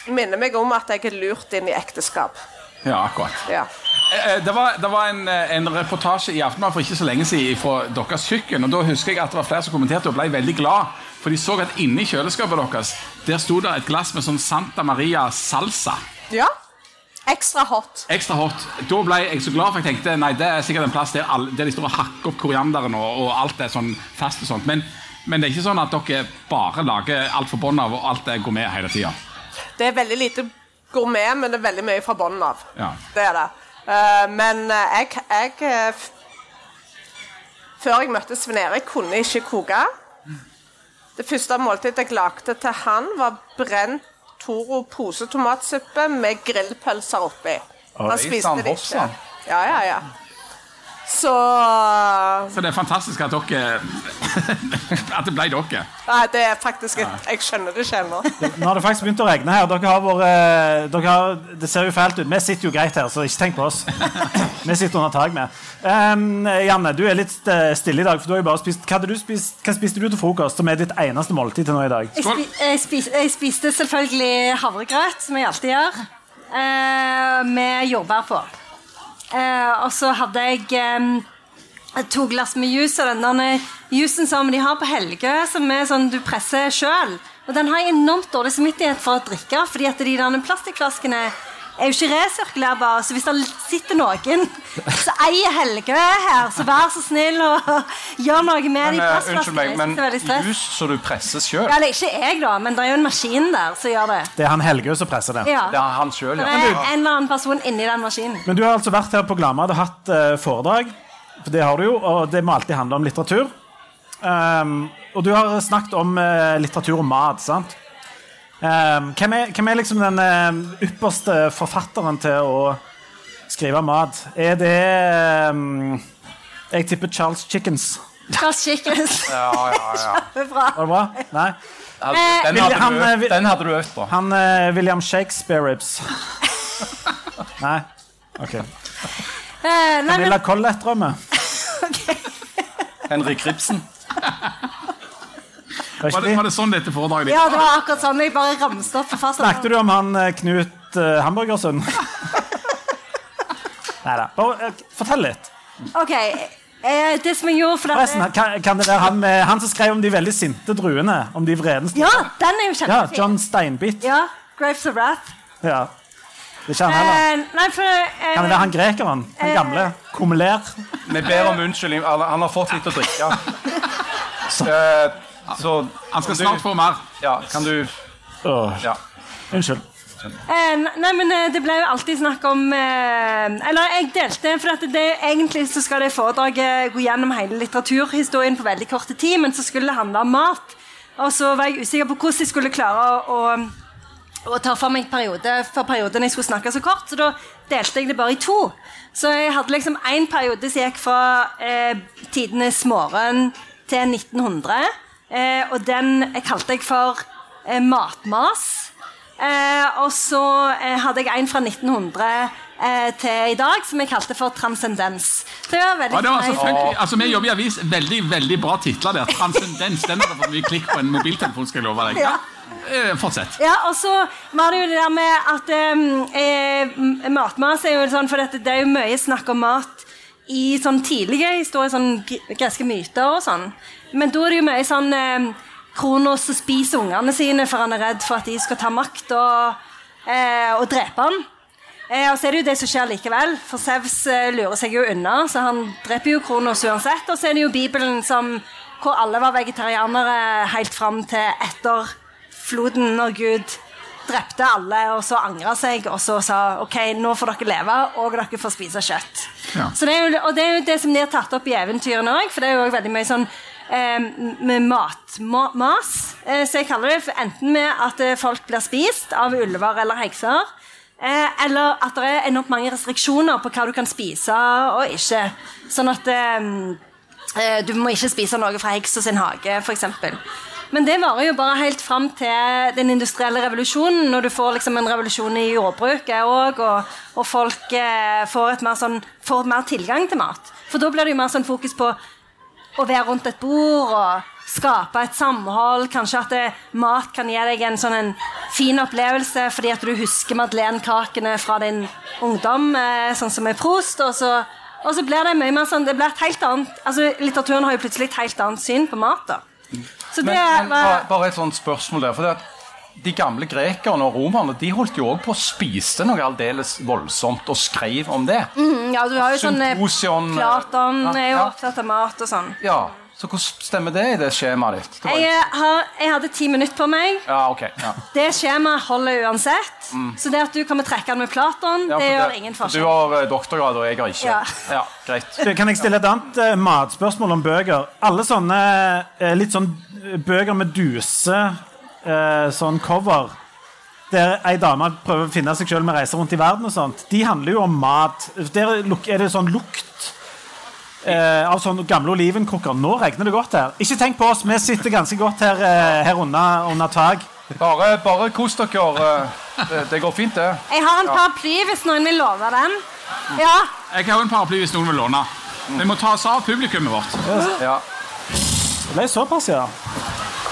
Speaker 5: minner meg om at jeg er lurt inn i ekteskap.
Speaker 4: Ja, akkurat.
Speaker 5: Ja.
Speaker 4: Eh, eh, Det var, det var en, en reportasje i Aftenbladet for ikke så lenge siden fra deres kjøkken. og Da husker jeg at det var flere som kommenterte og ble veldig glad. For de så at inni kjøleskapet deres Der sto det et glass med sånn Santa Maria salsa.
Speaker 5: Ja. Ekstra hot.
Speaker 4: Ekstra hot. Da ble jeg så glad, for jeg tenkte nei, det er sikkert en plass der, alle, der de står og hakker opp korianderen og, og alt er sånn fast og sånt. Men, men det er ikke sånn at dere bare lager alt fra bånn av, og alt er gourmet hele tida.
Speaker 5: Det er veldig lite gourmet, men det er veldig mye fra bunnen av.
Speaker 4: Ja.
Speaker 5: Det er det. Eh, men eh, jeg, jeg eh, Før jeg møtte Sven Erik, kunne jeg ikke koke. Det første måltidet jeg lagde til han, var brent Toro posetomatsuppe med grillpølser oppi. Han spiste det ikke. Ja, ja, ja. Så
Speaker 4: Så det er fantastisk at dere At det ble dere.
Speaker 5: Nei, det er faktisk et, Jeg skjønner det ikke ennå.
Speaker 1: Nå har det faktisk begynt å regne her. Dere har vært, eh, dere har, det ser jo fælt ut. Vi sitter jo greit her, så ikke tenk på oss. Vi sitter under tak med. Um, Janne, du er litt eh, stille i dag. for du har jo bare spist, Hva, hadde du spist, hva spiste du til frokost, som er ditt eneste måltid til nå i dag?
Speaker 2: Jeg, spi, jeg, spis, jeg spiste selvfølgelig havregrøt, som jeg alltid gjør, uh, med jordbær på. Eh, og så hadde jeg eh, to glass med juice, og den der juicen som de har på Helgø, som er sånn du presser sjøl. Og den har jeg enormt dårlig samvittighet for å drikke, fordi at de der plastikkflaskene er jo ikke resirkulerbar. Så hvis det sitter noen som eier Helgø her, så vær så snill og gjør noe med
Speaker 3: Men, de
Speaker 2: plastflaskene.
Speaker 3: unnskyld meg, men
Speaker 2: det er
Speaker 3: jus så du presser sjøl,
Speaker 2: Ja, eller ikke jeg, da, men det er jo en maskin der som gjør det.
Speaker 1: Det er han Helgø som presser det.
Speaker 2: Ja.
Speaker 3: det er han
Speaker 2: selv,
Speaker 3: ja.
Speaker 2: Det er en eller annen person inni den maskinen.
Speaker 1: Men du har altså vært her på Glamad og hatt uh, foredrag. For det har du jo, og det må alltid handle om litteratur. Um, og du har snakket om uh, litteratur og mat, sant? Um, hvem, er, hvem er liksom den eh, ypperste forfatteren til å skrive mat? Er det um, Jeg tipper Charles Chickens.
Speaker 2: Charles Chickens.
Speaker 3: Ja, ja, ja.
Speaker 2: Kjempebra.
Speaker 1: Var det bra? Nei?
Speaker 3: Den hadde
Speaker 1: han,
Speaker 3: du
Speaker 1: eh,
Speaker 3: den hadde du øvd på.
Speaker 1: Han uh, William Shakespeare-ribs. Nei? OK.
Speaker 2: Eh, men,
Speaker 1: Camilla Collett-drømme.
Speaker 3: Henrik Ribsen.
Speaker 1: Var
Speaker 4: Var det, var
Speaker 1: de?
Speaker 4: det sånn dette foredraget
Speaker 2: ja, det var akkurat sånn. Jeg bare ramste opp forfatteren.
Speaker 1: Snakket du om han eh, Knut uh, Hamburgersund? Nei da. Bare, uh, Fortell litt.
Speaker 2: Ok, eh, det som jeg gjorde for
Speaker 1: Forresten, kan, kan det være han, han som skrev om de veldig sinte druene? Om de vredeste?
Speaker 2: Ja, den er jo
Speaker 1: Ja. John Steinbit.
Speaker 2: Ja, Grapes of Wrath.
Speaker 1: Ja. Det er ikke han heller.
Speaker 2: Eh, nei, for eh,
Speaker 1: Kan det være han grekeren? Han gamle? Kumler?
Speaker 3: Vi ber om unnskyldning. Han har fått litt å drikke. Eh, Så
Speaker 4: Han skal snart få mer.
Speaker 3: Ja, kan du Ja.
Speaker 1: Unnskyld.
Speaker 2: Eh, nei, men eh, Det ble jo alltid snakk om eh, Eller jeg delte, for at det, egentlig så skal det foredraget gå gjennom hele litteraturhistorien på veldig kort tid, men så skulle det handle om mat. Og så var jeg usikker på hvordan jeg skulle klare å, å, å ta for meg periode for perioden jeg skulle snakke så kort, så da delte jeg det bare i to. Så jeg hadde liksom én periode som gikk fra eh, tidenes morgen til 1900, eh, og den kalte jeg for eh, Matmas. Eh, og så eh, hadde jeg en fra 1900 eh, til i dag som jeg kalte for Transcendens. Det var veldig
Speaker 4: Ja, det var selvfølgelig, altså Vi jobber i avis. Veldig veldig bra titler der. Transcendens. Den har fått mye klikk på en mobiltelefon. skal jeg love deg.
Speaker 2: Ja.
Speaker 4: Eh, Fortsett.
Speaker 2: Ja, og så var det jo det der med at eh, matmas er jo sånn For dette, det er jo mye snakk om mat i sånn tidlige historier, sånn greske myter og sånn. Men da er det jo mye sånn eh, Kronos spiser ungene sine for han er redd for at de skal ta makt og, eh, og drepe han. Eh, og så er det jo det som skjer likevel, for Sevs eh, lurer seg jo unna, så han dreper jo Kronos uansett. Og så er det jo Bibelen som, hvor alle var vegetarianere helt fram til etter floden når Gud drepte alle og så angra seg og så sa ok, nå får dere leve og dere får spise kjøtt.
Speaker 4: Ja.
Speaker 2: Så det er jo, og det er jo det som de har tatt opp i eventyrene òg, for det er jo veldig mye sånn med matmas, eh, så jeg kaller det, enten med at eh, folk blir spist av ulver eller hekser, eh, eller at det er enormt mange restriksjoner på hva du kan spise og ikke. Sånn at eh, eh, du må ikke spise noe fra heksa sin hage, f.eks. Men det varer jo bare helt fram til den industrielle revolusjonen, når du får liksom en revolusjon i jordbruket òg, og, og folk eh, får, et mer sånn, får mer tilgang til mat. For da blir det jo mer sånn fokus på å være rundt et bord og skape et samhold. Kanskje at det, mat kan gi deg en sånn en fin opplevelse fordi at du husker madeleinekakene fra din ungdom, eh, sånn som er Prost. Og så, og så blir det mye mer sånn det blir et helt annet, altså Litteraturen har jo plutselig et helt annet syn på mat. da. Så det
Speaker 3: Men, men bare,
Speaker 2: var
Speaker 3: bare et sånt spørsmål der. for det at De gamle grekerne og romerne de holdt jo også på å spise noe aldeles voldsomt og skrev om det.
Speaker 2: Mm, Ja, du har jo sånn
Speaker 3: Symposion,
Speaker 2: Platon
Speaker 3: ja,
Speaker 2: er jo
Speaker 3: ja.
Speaker 2: opptatt av mat og sånn.
Speaker 3: Ja, Så hvordan stemmer det i det skjemaet ditt? Det
Speaker 2: Jeg, eh, har, jeg hadde ti minutter på meg.
Speaker 3: Ja, ok. Ja.
Speaker 2: Det skjemaet holder uansett. Så det at du kommer trekkende med Platon,
Speaker 3: Mm. Ja,
Speaker 2: det gjør ingen forskjell.
Speaker 3: Du har eh, doktorgrad, og jeg har ikke.
Speaker 2: Ja.
Speaker 3: Ja, greit.
Speaker 1: Kan jeg stille et annet matspørsmål om bøker? Alle sånne litt sånn bøker med duse, eh, sånn cover, der ei dame prøver å finne seg sjøl med reiser rundt i verden og sånt, de handler jo om mat. Der er det sånn lukt eh, av sånne gamle olivenkrukker. Nå regner det godt her. Ikke tenk på oss, vi sitter ganske godt her, eh, her under, under tak.
Speaker 3: Bare, bare kos dere. eh, Det, det går fint, det.
Speaker 2: Jeg har en paraply hvis noen vil låne den. Ja,
Speaker 4: Jeg har en paraply hvis noen vil låne. Vi må ta oss av publikummet vårt.
Speaker 3: Ja.
Speaker 1: Det ble såpass, ja.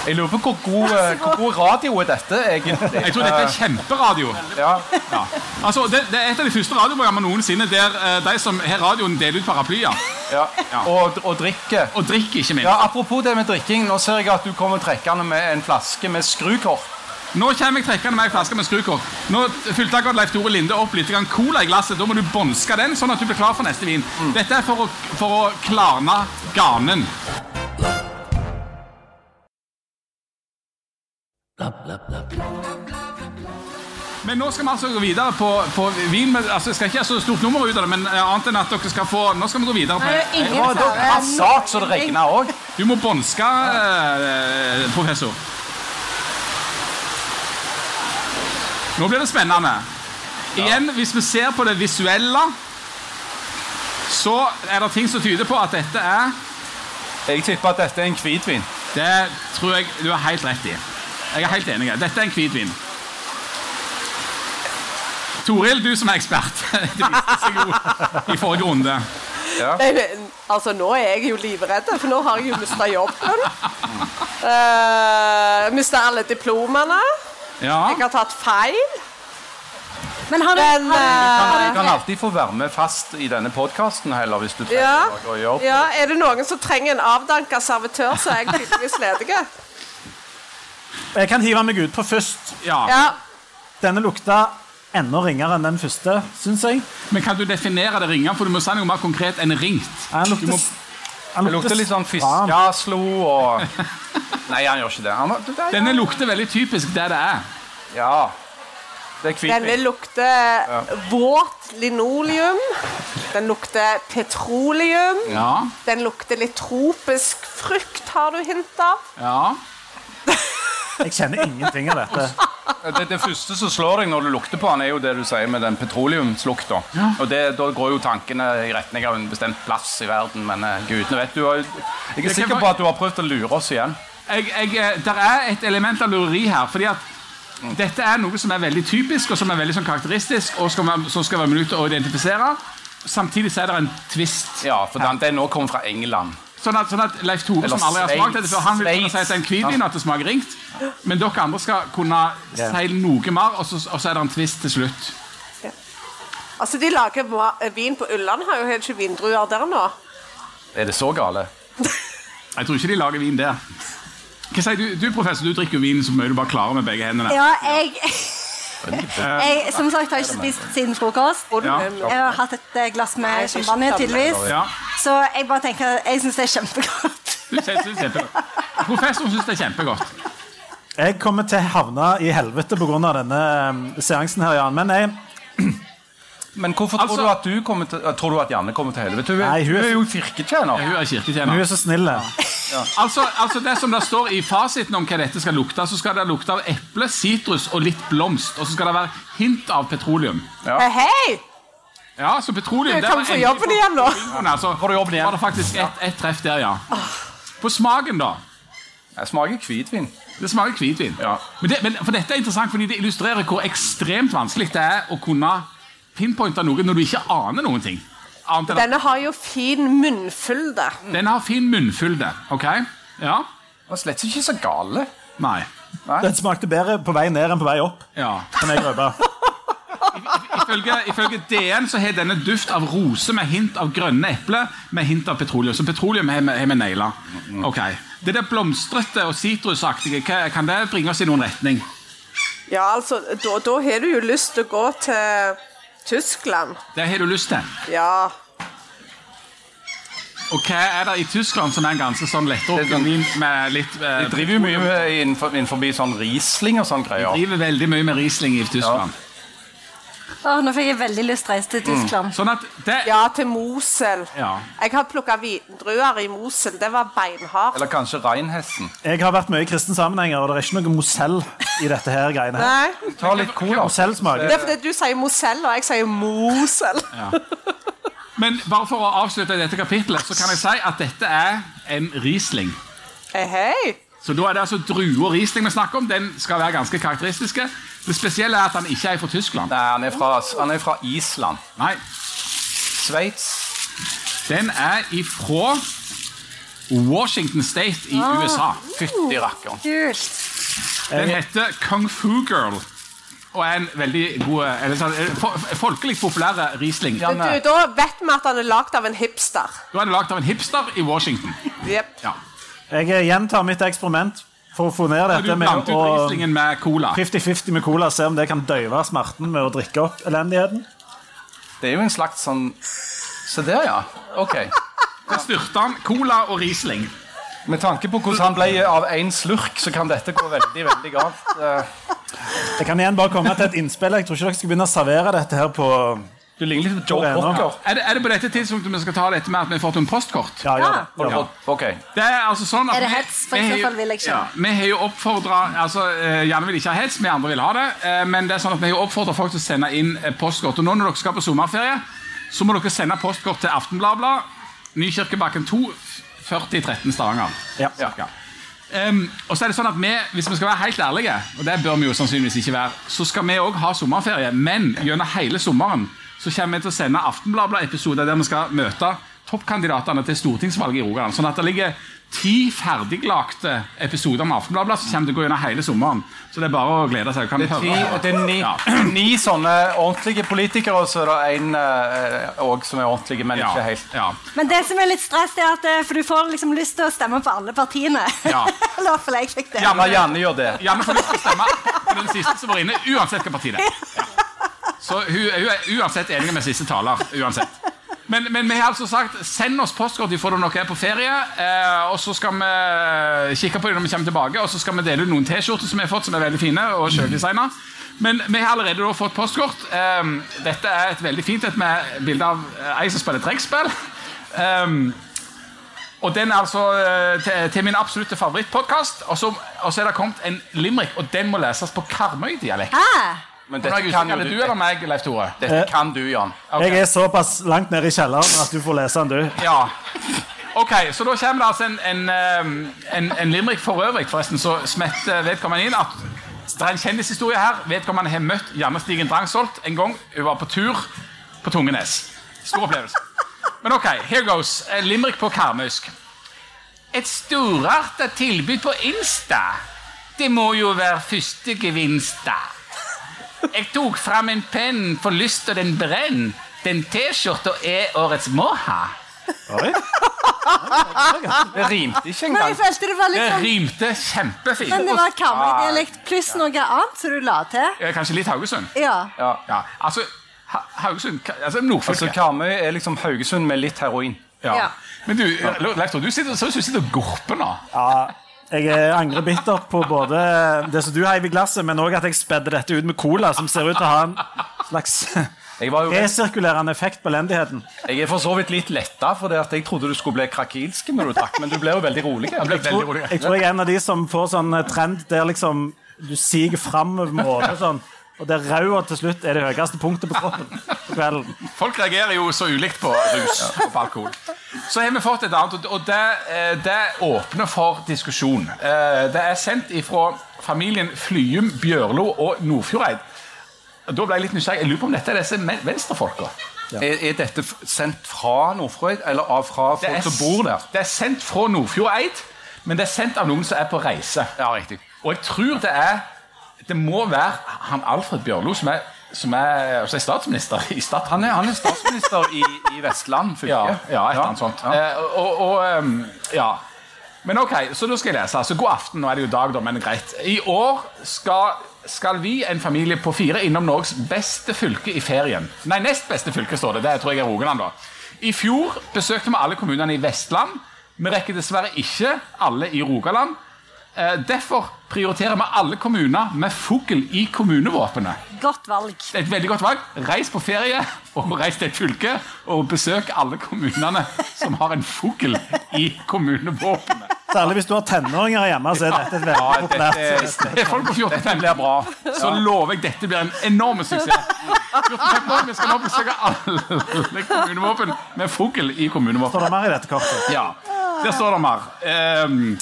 Speaker 3: Jeg lurer på hvor god, eh, hvor god radio er dette, egentlig.
Speaker 4: Jeg tror dette er kjemperadio.
Speaker 3: Ja.
Speaker 4: Ja. Altså, det, det er et av de første radioprogrammene noensinne der eh, de som har radioen, deler ut paraplyer.
Speaker 3: Ja. Og, og drikker.
Speaker 4: Og drikker, ikke minst.
Speaker 3: Ja, Apropos det med drikking. Nå ser jeg at du kommer trekkende med en flaske med skrukort.
Speaker 4: Nå kommer jeg trekkende med en flaske med skrukort. Nå fylte akkurat Leif Tore Linde opp litt cola i glasset. Da må du bånske den, sånn at du blir klar for neste vin. Dette er for å, for å klarne ganen. Men nå skal vi altså gå videre på, på vin. Med, altså, jeg skal ikke ha så stort nummer ut av det, men eh, annet enn at dere skal få Nå skal vi gå videre.
Speaker 2: er
Speaker 4: På,
Speaker 2: ingen
Speaker 3: Og da
Speaker 2: fare.
Speaker 3: Passat så det regner òg.
Speaker 4: du må bånske, eh, professor. Nå blir det spennende. Igjen, hvis vi ser på det visuelle, så er det ting som tyder på at dette er
Speaker 3: Jeg tipper at dette er en hvitvin.
Speaker 4: Det tror jeg du har helt rett i. Jeg er helt enig. Dette er en hvitvin. Toril, du som er ekspert. Det viste seg jo i forrige runde.
Speaker 5: Nei, men, altså, nå er jeg jo livredd, for nå har jeg jo mista jobben. Uh, mista alle diplomene.
Speaker 4: Ja.
Speaker 5: Jeg har tatt feil.
Speaker 2: Men har du,
Speaker 5: Men,
Speaker 2: har
Speaker 5: eh,
Speaker 3: Du kan alltid få være med fast i denne podkasten heller, hvis du trenger
Speaker 5: Ja.
Speaker 3: noe å gjøre.
Speaker 5: Ja, Er det noen som trenger en avdanka servitør, så er jeg tydeligvis ledig.
Speaker 1: Jeg kan hive meg utpå først.
Speaker 4: ja.
Speaker 5: Ja.
Speaker 1: Denne lukta enda ringere enn den første, syns jeg.
Speaker 4: Men kan du definere det ringe? For du må si noe mer konkret enn ringt.
Speaker 1: Han lukter,
Speaker 4: må,
Speaker 1: han
Speaker 3: Det lukter litt sånn fiskeslo og Nei, han gjør ikke det. Han, det er-
Speaker 4: denne lukter veldig typisk der det er.
Speaker 3: ja. Det er
Speaker 5: Denne
Speaker 3: lukter
Speaker 5: lukter våt linoleum. Den lukter petroleum.
Speaker 4: Ja.
Speaker 5: Den lukter litt tropisk frukt, har du hint av.
Speaker 4: ja.
Speaker 1: Jeg kjenner ingenting av dette.
Speaker 3: Det, det første som slår deg når du lukter på den, er jo det du sier med den petroleumslukta. Og det, da går jo tankene i retning av en bestemt plass i verden, men eh, gudene vet du har, Jeg er sikker på at du har prøvd å lure oss igjen.
Speaker 4: Jeg, jeg, eh, der er et element av lureri her. fordi at dette er noe som er veldig typisk og som er veldig sånn karakteristisk, og skal være, som skal være mulig å identifisere. Samtidig så er det en twist.
Speaker 3: Ja, for den, den nå kommer fra England.
Speaker 4: Sånn at, sånn at Leif Tore,
Speaker 3: Eller
Speaker 4: som aldri har smakt dette før, han vil kunne si at det er en hvitvin, og at det smaker ringt. Men dere andre skal kunne si noe mer, og så, og så er det en twist til slutt.
Speaker 5: Altså, De lager vin på Ulland, har jo helt ikke vindruer der nå.
Speaker 3: Er det så gale?
Speaker 4: Jeg tror ikke de lager vin der. Hva sier du, du professor, du drikker jo vin så mye du bare klarer med begge hendene.
Speaker 2: Ja, jeg, jeg Som sagt har ikke spist siden frokost.
Speaker 4: Ja.
Speaker 2: Jeg har hatt et eh, glass med champagne, tydeligvis.
Speaker 4: Ja,
Speaker 2: Så jeg bare tenker jeg syns det er kjempegodt.
Speaker 4: du synes det er kjempegodt. Professoren syns det er kjempegodt.
Speaker 1: Jeg kommer til å havne i helvete pga. denne um, seansen her, Jan. Men jeg,
Speaker 3: Men hvorfor
Speaker 4: Altså-
Speaker 3: tror du at du kommer til, tror du at Janne kommer til helvete? Hun, er-
Speaker 1: Nei, hun er-
Speaker 3: hun er jo kirketjener.
Speaker 4: Hun er
Speaker 1: hun er så snill.
Speaker 4: Altså, altså det som det står i fasiten om hva dette skal lukte, så skal det lukte av eple, sitrus og litt blomst. Og så skal det være hint av petroleum.
Speaker 5: Ja. Hei!
Speaker 4: Ja, så petroleum
Speaker 5: kan
Speaker 4: vi
Speaker 5: få jobben igjen nå.
Speaker 4: Men Altså,
Speaker 3: Får du jobben igjen?
Speaker 4: var det faktisk ett et treff der, ja. På smaken, da.
Speaker 3: Det smaker hvitvin.
Speaker 4: Det smaker hvitvin.
Speaker 3: Ja.
Speaker 4: Men, det, men for dette er interessant, fordi det illustrerer hvor ekstremt vanskelig det er å kunne pinpointe noe når du ikke aner noen ting. Annet enn
Speaker 5: Denne har jo fin munnfylde.
Speaker 4: den har fin munnfylde. ok? Ja?
Speaker 3: Den var slett ikke så gale.
Speaker 4: Nei.
Speaker 1: Den smakte bedre på vei ned enn på vei opp.
Speaker 4: Ja.
Speaker 1: Kan jeg røpe.
Speaker 4: Ifølge, ifølge DN så har denne duft av rose med hint av grønne epler med hint av petroleum. Så petroleum har vi- naila. Ok. Det der blomstrete og sitrusaktige, kan det bringe oss i noen retning?
Speaker 5: Ja, altså, da, da har du jo lyst til å gå til Tyskland.
Speaker 4: Det har du lyst til.
Speaker 5: Ja.
Speaker 4: Og hva er det i Tyskland som er en ganske sånn lettdrukken vin med litt eh,
Speaker 3: De driver jo mye med innenfor, innenfor sånn Riesling og sånn greier.
Speaker 4: driver veldig mye med Riesling i Tyskland.
Speaker 2: Åh, nå fikk jeg veldig lyst til å reise til Tyskland.
Speaker 4: Sånn at det
Speaker 5: ja, til Mosel.
Speaker 4: Ja.
Speaker 5: Jeg har plukka vindruer i Mosel. Det var beinhardt.
Speaker 3: Eller kanskje Reinhessen.
Speaker 1: Jeg har vært mye i kristne sammenhenger, og det er ikke noe Mosell i dette her greiene her.
Speaker 5: Nei,
Speaker 3: Ta litt cola.
Speaker 1: Mosell-smak.
Speaker 5: det er fordi du sier Mosell, og jeg sier Mosel.
Speaker 4: Men bare for å avslutte dette kapitlet, så kan jeg si at dette er en Riesling.
Speaker 5: Hei, hei.
Speaker 4: Så da er det altså drue og Riesling vi snakker om. Den skal være ganske karakteristiske. Det spesielle er at han ikke er fra Tyskland.
Speaker 3: Nei, han er fra, han er fra Island.
Speaker 4: Nei,
Speaker 3: Sveits.
Speaker 4: den er ifra Washington State i USA.
Speaker 3: Fytti rakkeren.
Speaker 2: Kult.
Speaker 4: Den heter Kung Fu Girl. Og er en veldig god eller, sånn, eh, Folkelig populær Riesling.
Speaker 5: Du, da vet vi at han er lagd av en hipster.
Speaker 4: Da er han lagd av en hipster i Washington.
Speaker 5: Yep.
Speaker 4: Ja.
Speaker 1: Jeg eh, gjentar mitt eksperiment for å få ned
Speaker 4: du
Speaker 1: dette med å
Speaker 4: med cola.
Speaker 1: 50-50 med cola, se om det kan døyve smerten med å drikke opp elendigheten.
Speaker 3: Det er jo en slags sånn Se der, ja. Ok.
Speaker 4: Da styrte han cola og Riesling.
Speaker 3: Med tanke på hvordan han ble av én slurk, så kan dette gå veldig, veldig galt.
Speaker 1: Jeg kan igjen bare komme til et innspill. Jeg tror ikke dere skal begynne å servere dette her på
Speaker 3: Du ligner litt på Joe
Speaker 1: er det?
Speaker 3: Cocker.
Speaker 4: Er det, er det på dette tidspunktet vi skal ta dette med at vi har fått en postkort?
Speaker 1: Ja, gjør det. Gjør det.
Speaker 4: Ja.
Speaker 3: Ok.
Speaker 4: Det er altså sånn at
Speaker 2: Er det
Speaker 4: vi-
Speaker 2: hets? For
Speaker 4: vi
Speaker 2: i så
Speaker 4: har jo-
Speaker 2: fall vil jeg ikke.
Speaker 4: Ja, vi har jo oppfordra altså, eh, Janne vil ikke ha hets, vi andre vil ha det. eh, Men det er sånn at vi har oppfordra folk til å sende inn eh, postkort. Og nå når dere skal på sommerferie, så må dere sende postkort til Aftenbladet, Nykirkebakken 2, 4013 Stavanger.
Speaker 1: Ja.
Speaker 4: Cirka. Em, og så er det sånn at vi, Hvis vi skal være helt ærlige, og det bør vi jo sannsynligvis ikke være, så skal vi òg ha sommerferie. Men gjennom hele sommeren så kommer vi til å sende Aftenbladet-episoder der vi skal møte toppkandidatene til stortingsvalget i Rogaland. Sånn at det ligger ti ferdiglagte episoder med Aftenbladet som kommer til å gå gjennom hele sommeren. Så det er bare å glede seg. Kan
Speaker 3: Det er, ti, det er ni,
Speaker 4: Ja.
Speaker 3: ni sånne ordentlige politikere, og så er det en òg som er ordentlige, men
Speaker 4: Ja,
Speaker 3: ikke helt.
Speaker 4: ja.
Speaker 2: Men det som er litt stress, er at eh, for du får liksom lyst til å stemme på alle partiene.
Speaker 4: Ja.
Speaker 2: Eller iallfall jeg fikk det.
Speaker 4: Ja,
Speaker 3: men Janne gjør det.
Speaker 4: Janne får lyst til å stemme på den siste som var inne, uansett hva parti det er. Hun, hun er uansett enig med siste taler. uansett. Men, men vi har altså sagt send oss postkort ifra når dere er på ferie. Eh, og så skal vi kikke på dem når vi kommer tilbake, og så skal vi dele ut noen T-skjorter som vi har fått, som er veldig fine og sjøldesigna. Men vi har allerede fått postkort. Eh, dette er et veldig fint et med bilde av eh, ei som spiller trekkspill. Um, og den er altså eh, til, til min absolutte favorittpodkast. Og så er det kommet en limerick, og den må leses på Karmøy-dialekt.
Speaker 3: Men
Speaker 4: er jeg
Speaker 3: dette kan jo du,
Speaker 4: du eller meg, Leif Tore?
Speaker 3: dette kan du, Jan.
Speaker 4: Okay.
Speaker 1: Jeg er såpass langt nede i kjelleren at du får lese den, du.
Speaker 4: Ja. Ok, så da kommer det altså en, en, en, en limerick for øvrig, forresten, så smetter vedkommende inn at det er en kjendishistorie her. Vedkommende har møtt Janne Stigen Drangsholt en gang. Hun var på tur på Tungenes. Stor opplevelse. Men ok, here goes. Limrik Limerick på karmøysk. Et storartet tilbud på Insta. Det må jo være første gevinst, da. Jeg tok fram en penn for lyst og den brenn. Den T-skjorta er årets må-ha.
Speaker 1: Oi.
Speaker 3: Det rimte ikke
Speaker 2: Men jeg følte det var
Speaker 4: Det
Speaker 2: sånn
Speaker 4: rimte kjempefint.
Speaker 2: Men det var Karmøy-dialekt pluss noe annet som du la til.
Speaker 4: Kanskje litt Haugesund?
Speaker 2: Ja.
Speaker 3: Ja.
Speaker 4: Ja, altså Ha- Haugesund Altså
Speaker 3: Altså, Karmøy er liksom Haugesund med litt heroin.
Speaker 4: ja.
Speaker 2: Ja.
Speaker 4: Men du, Leif du sitter, ut som du sitter og gorper nå.
Speaker 1: Ja, jeg eh, angrer bittert på både det som du heiv i glasset, men òg at jeg spedde dette ut med cola, som ser ut til å ha en slags
Speaker 3: Jeg,
Speaker 1: resirkulerende effekt på elendigheten.
Speaker 3: jeg er for så vidt litt letta, for det at jeg trodde du skulle bli krakilsk når du drakk, men du ble jo veldig rolig.
Speaker 4: Jeg ble veldig rolig.
Speaker 1: Jeg tror jeg er en av de som får sånn trend der liksom du siger framover med hodet sånn, og der røda til slutt er det høyeste punktet på kroppen på kvelden.
Speaker 4: Folk reagerer jo så ulikt på rus og på alkohol. Så har vi fått et annet, og- det, eh, det åpner for diskusjon. Eh, Det er sendt fra familien Flyum, Bjørlo og Nordfjordeid. Da ble jeg litt nysgjerrig. Jeg lurer på om dette er disse venstrefolka. Ja.
Speaker 3: Er, er dette f- sendt fra Nordfjordeid, eller av fra folk
Speaker 4: er,
Speaker 3: som bor der?
Speaker 4: det er sendt fra Nordfjordeid, men det er sendt av noen som er på reise.
Speaker 3: Ja, riktig.
Speaker 4: Og jeg tror det er Det må være han Alfred Bjørlo som er, som er, som er statsminister i Stad.
Speaker 3: Han han er statsminister i, i Vestland fylke.
Speaker 4: Ja, ja, et eller annet sånt.
Speaker 3: Ja.
Speaker 4: Eh, og, og, um, ja. Men ok, så da skal jeg lese. Altså, god aften, nå er det jo dag, da, men greit. I år skal, skal vi, en familie på fire, innom Norges beste fylke i ferien. Nei, nest beste fylke, står det. Det tror jeg er Rogaland, da. I fjor besøkte vi alle kommunene i Vestland. Vi rekker dessverre ikke alle i Rogaland. Eh, derfor prioriterer vi alle kommuner med fugl i kommunevåpenet.
Speaker 2: Godt valg.
Speaker 4: Det er et veldig godt valg. Reis på ferie og reis til et fylke og besøk alle kommunene som har en fugl i kommunevåpenet.
Speaker 1: Særlig hvis du har tenåringer hjemme, så er dette et veldig populært
Speaker 4: Det er folk på 14
Speaker 3: Dette blir bra.
Speaker 4: Så lover jeg dette blir en enorm suksess. 14 Vi skal nå besøke alle kommunevåpen med fugl i kommunevåpenet.
Speaker 1: Står det mer i dette kortet?
Speaker 4: Ja, der står det mer. Um,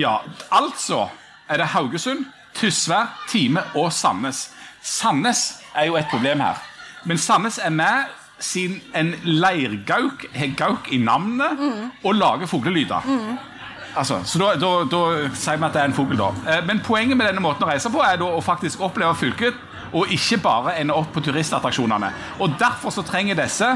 Speaker 4: ja, altså er det Haugesund, Tysvær, Time og Sandnes. Sandnes er jo et problem her. Men Sandnes er med siden en leirgauk har gauk i navnet og lager fuglelyder. Altså, så da, da, da sier vi at det er en fugl, da. Eh, Men poenget med denne måten å reise på er å faktisk oppleve fylket, og ikke bare ende opp på turistattraksjonene. Og derfor så trenger disse,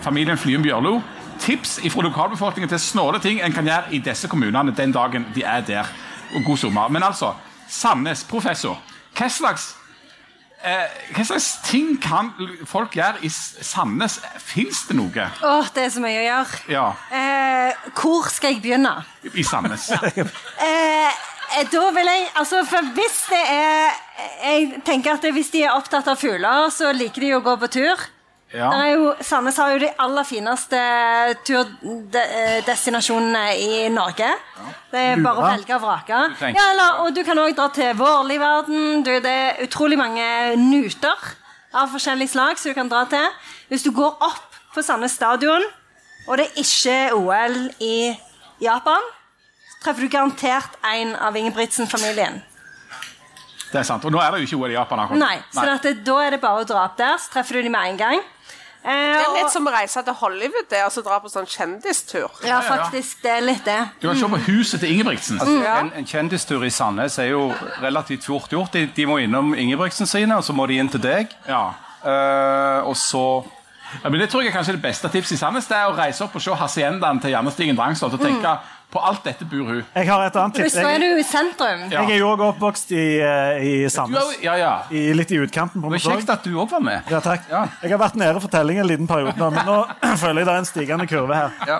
Speaker 4: familien Flyen Bjørlo, tips fra lokalbefolkningen til snåle ting en kan gjøre i disse kommunene den dagen de er der. Og god sommer. Men altså, Sandnes, professor. Hva slags Eh, hva slags ting kan folk gjøre i Sandnes? Fins det noe?
Speaker 2: Åh, det er så mye å gjøre.
Speaker 4: Ja,
Speaker 2: Eh, hvor skal jeg begynne?
Speaker 4: i Sandnes.
Speaker 2: Eh, da vil jeg Altså, for hvis det er Jeg tenker at hvis de er opptatt av fugler, så liker de å gå på tur.
Speaker 4: Ja.
Speaker 2: Er jo, Sandnes har jo de aller fineste turdestinasjonene i Norge. Det er bare å velge og vrake. Ja, eller, og du kan òg dra til Vårliverden. Du, det er utrolig mange nuter av forskjellig slag som du kan dra til. Hvis du går opp på Sandnes stadion, og det er ikke OL i Japan, så treffer du garantert en av Ingebrigtsen-familien.
Speaker 4: Det er sant. Og nå er det jo ikke OL i Japan. akkurat.
Speaker 2: Nei, så at, da er det bare å dra opp der, så treffer du dem med en gang. Eh,
Speaker 5: Det er litt som å reise til Hollywood det, og så dra på sånn kjendistur.
Speaker 2: Ja, faktisk. Det er litt det.
Speaker 4: Du kan se på huset til Ingebrigtsen.
Speaker 3: Altså, en, en kjendistur i Sandnes er jo relativt fort gjort. De, de må innom Ingebrigtsen sine, og så må de inn til deg.
Speaker 4: Ja.
Speaker 3: Uh, og så
Speaker 4: Ja, men det tror jeg er kanskje det beste tipset i Sandnes. Det er å reise opp og se haciendaen til Janne Stigen Drangsvold og tenke på alt dette bor hun.
Speaker 1: Jeg har et annet tips.
Speaker 2: nå er du i sentrum.
Speaker 4: Ja.
Speaker 1: jeg er jo òg oppvokst i, eh, i Sandnes.
Speaker 4: ja, ja.
Speaker 1: I, litt i utkanten. på
Speaker 3: Det var kjekt at du òg var med.
Speaker 1: Ja, takk.
Speaker 3: Ja.
Speaker 1: Jeg har vært nede for telling en liten periode nå, men nå føler jeg det er en stigende kurve her.
Speaker 3: Ja.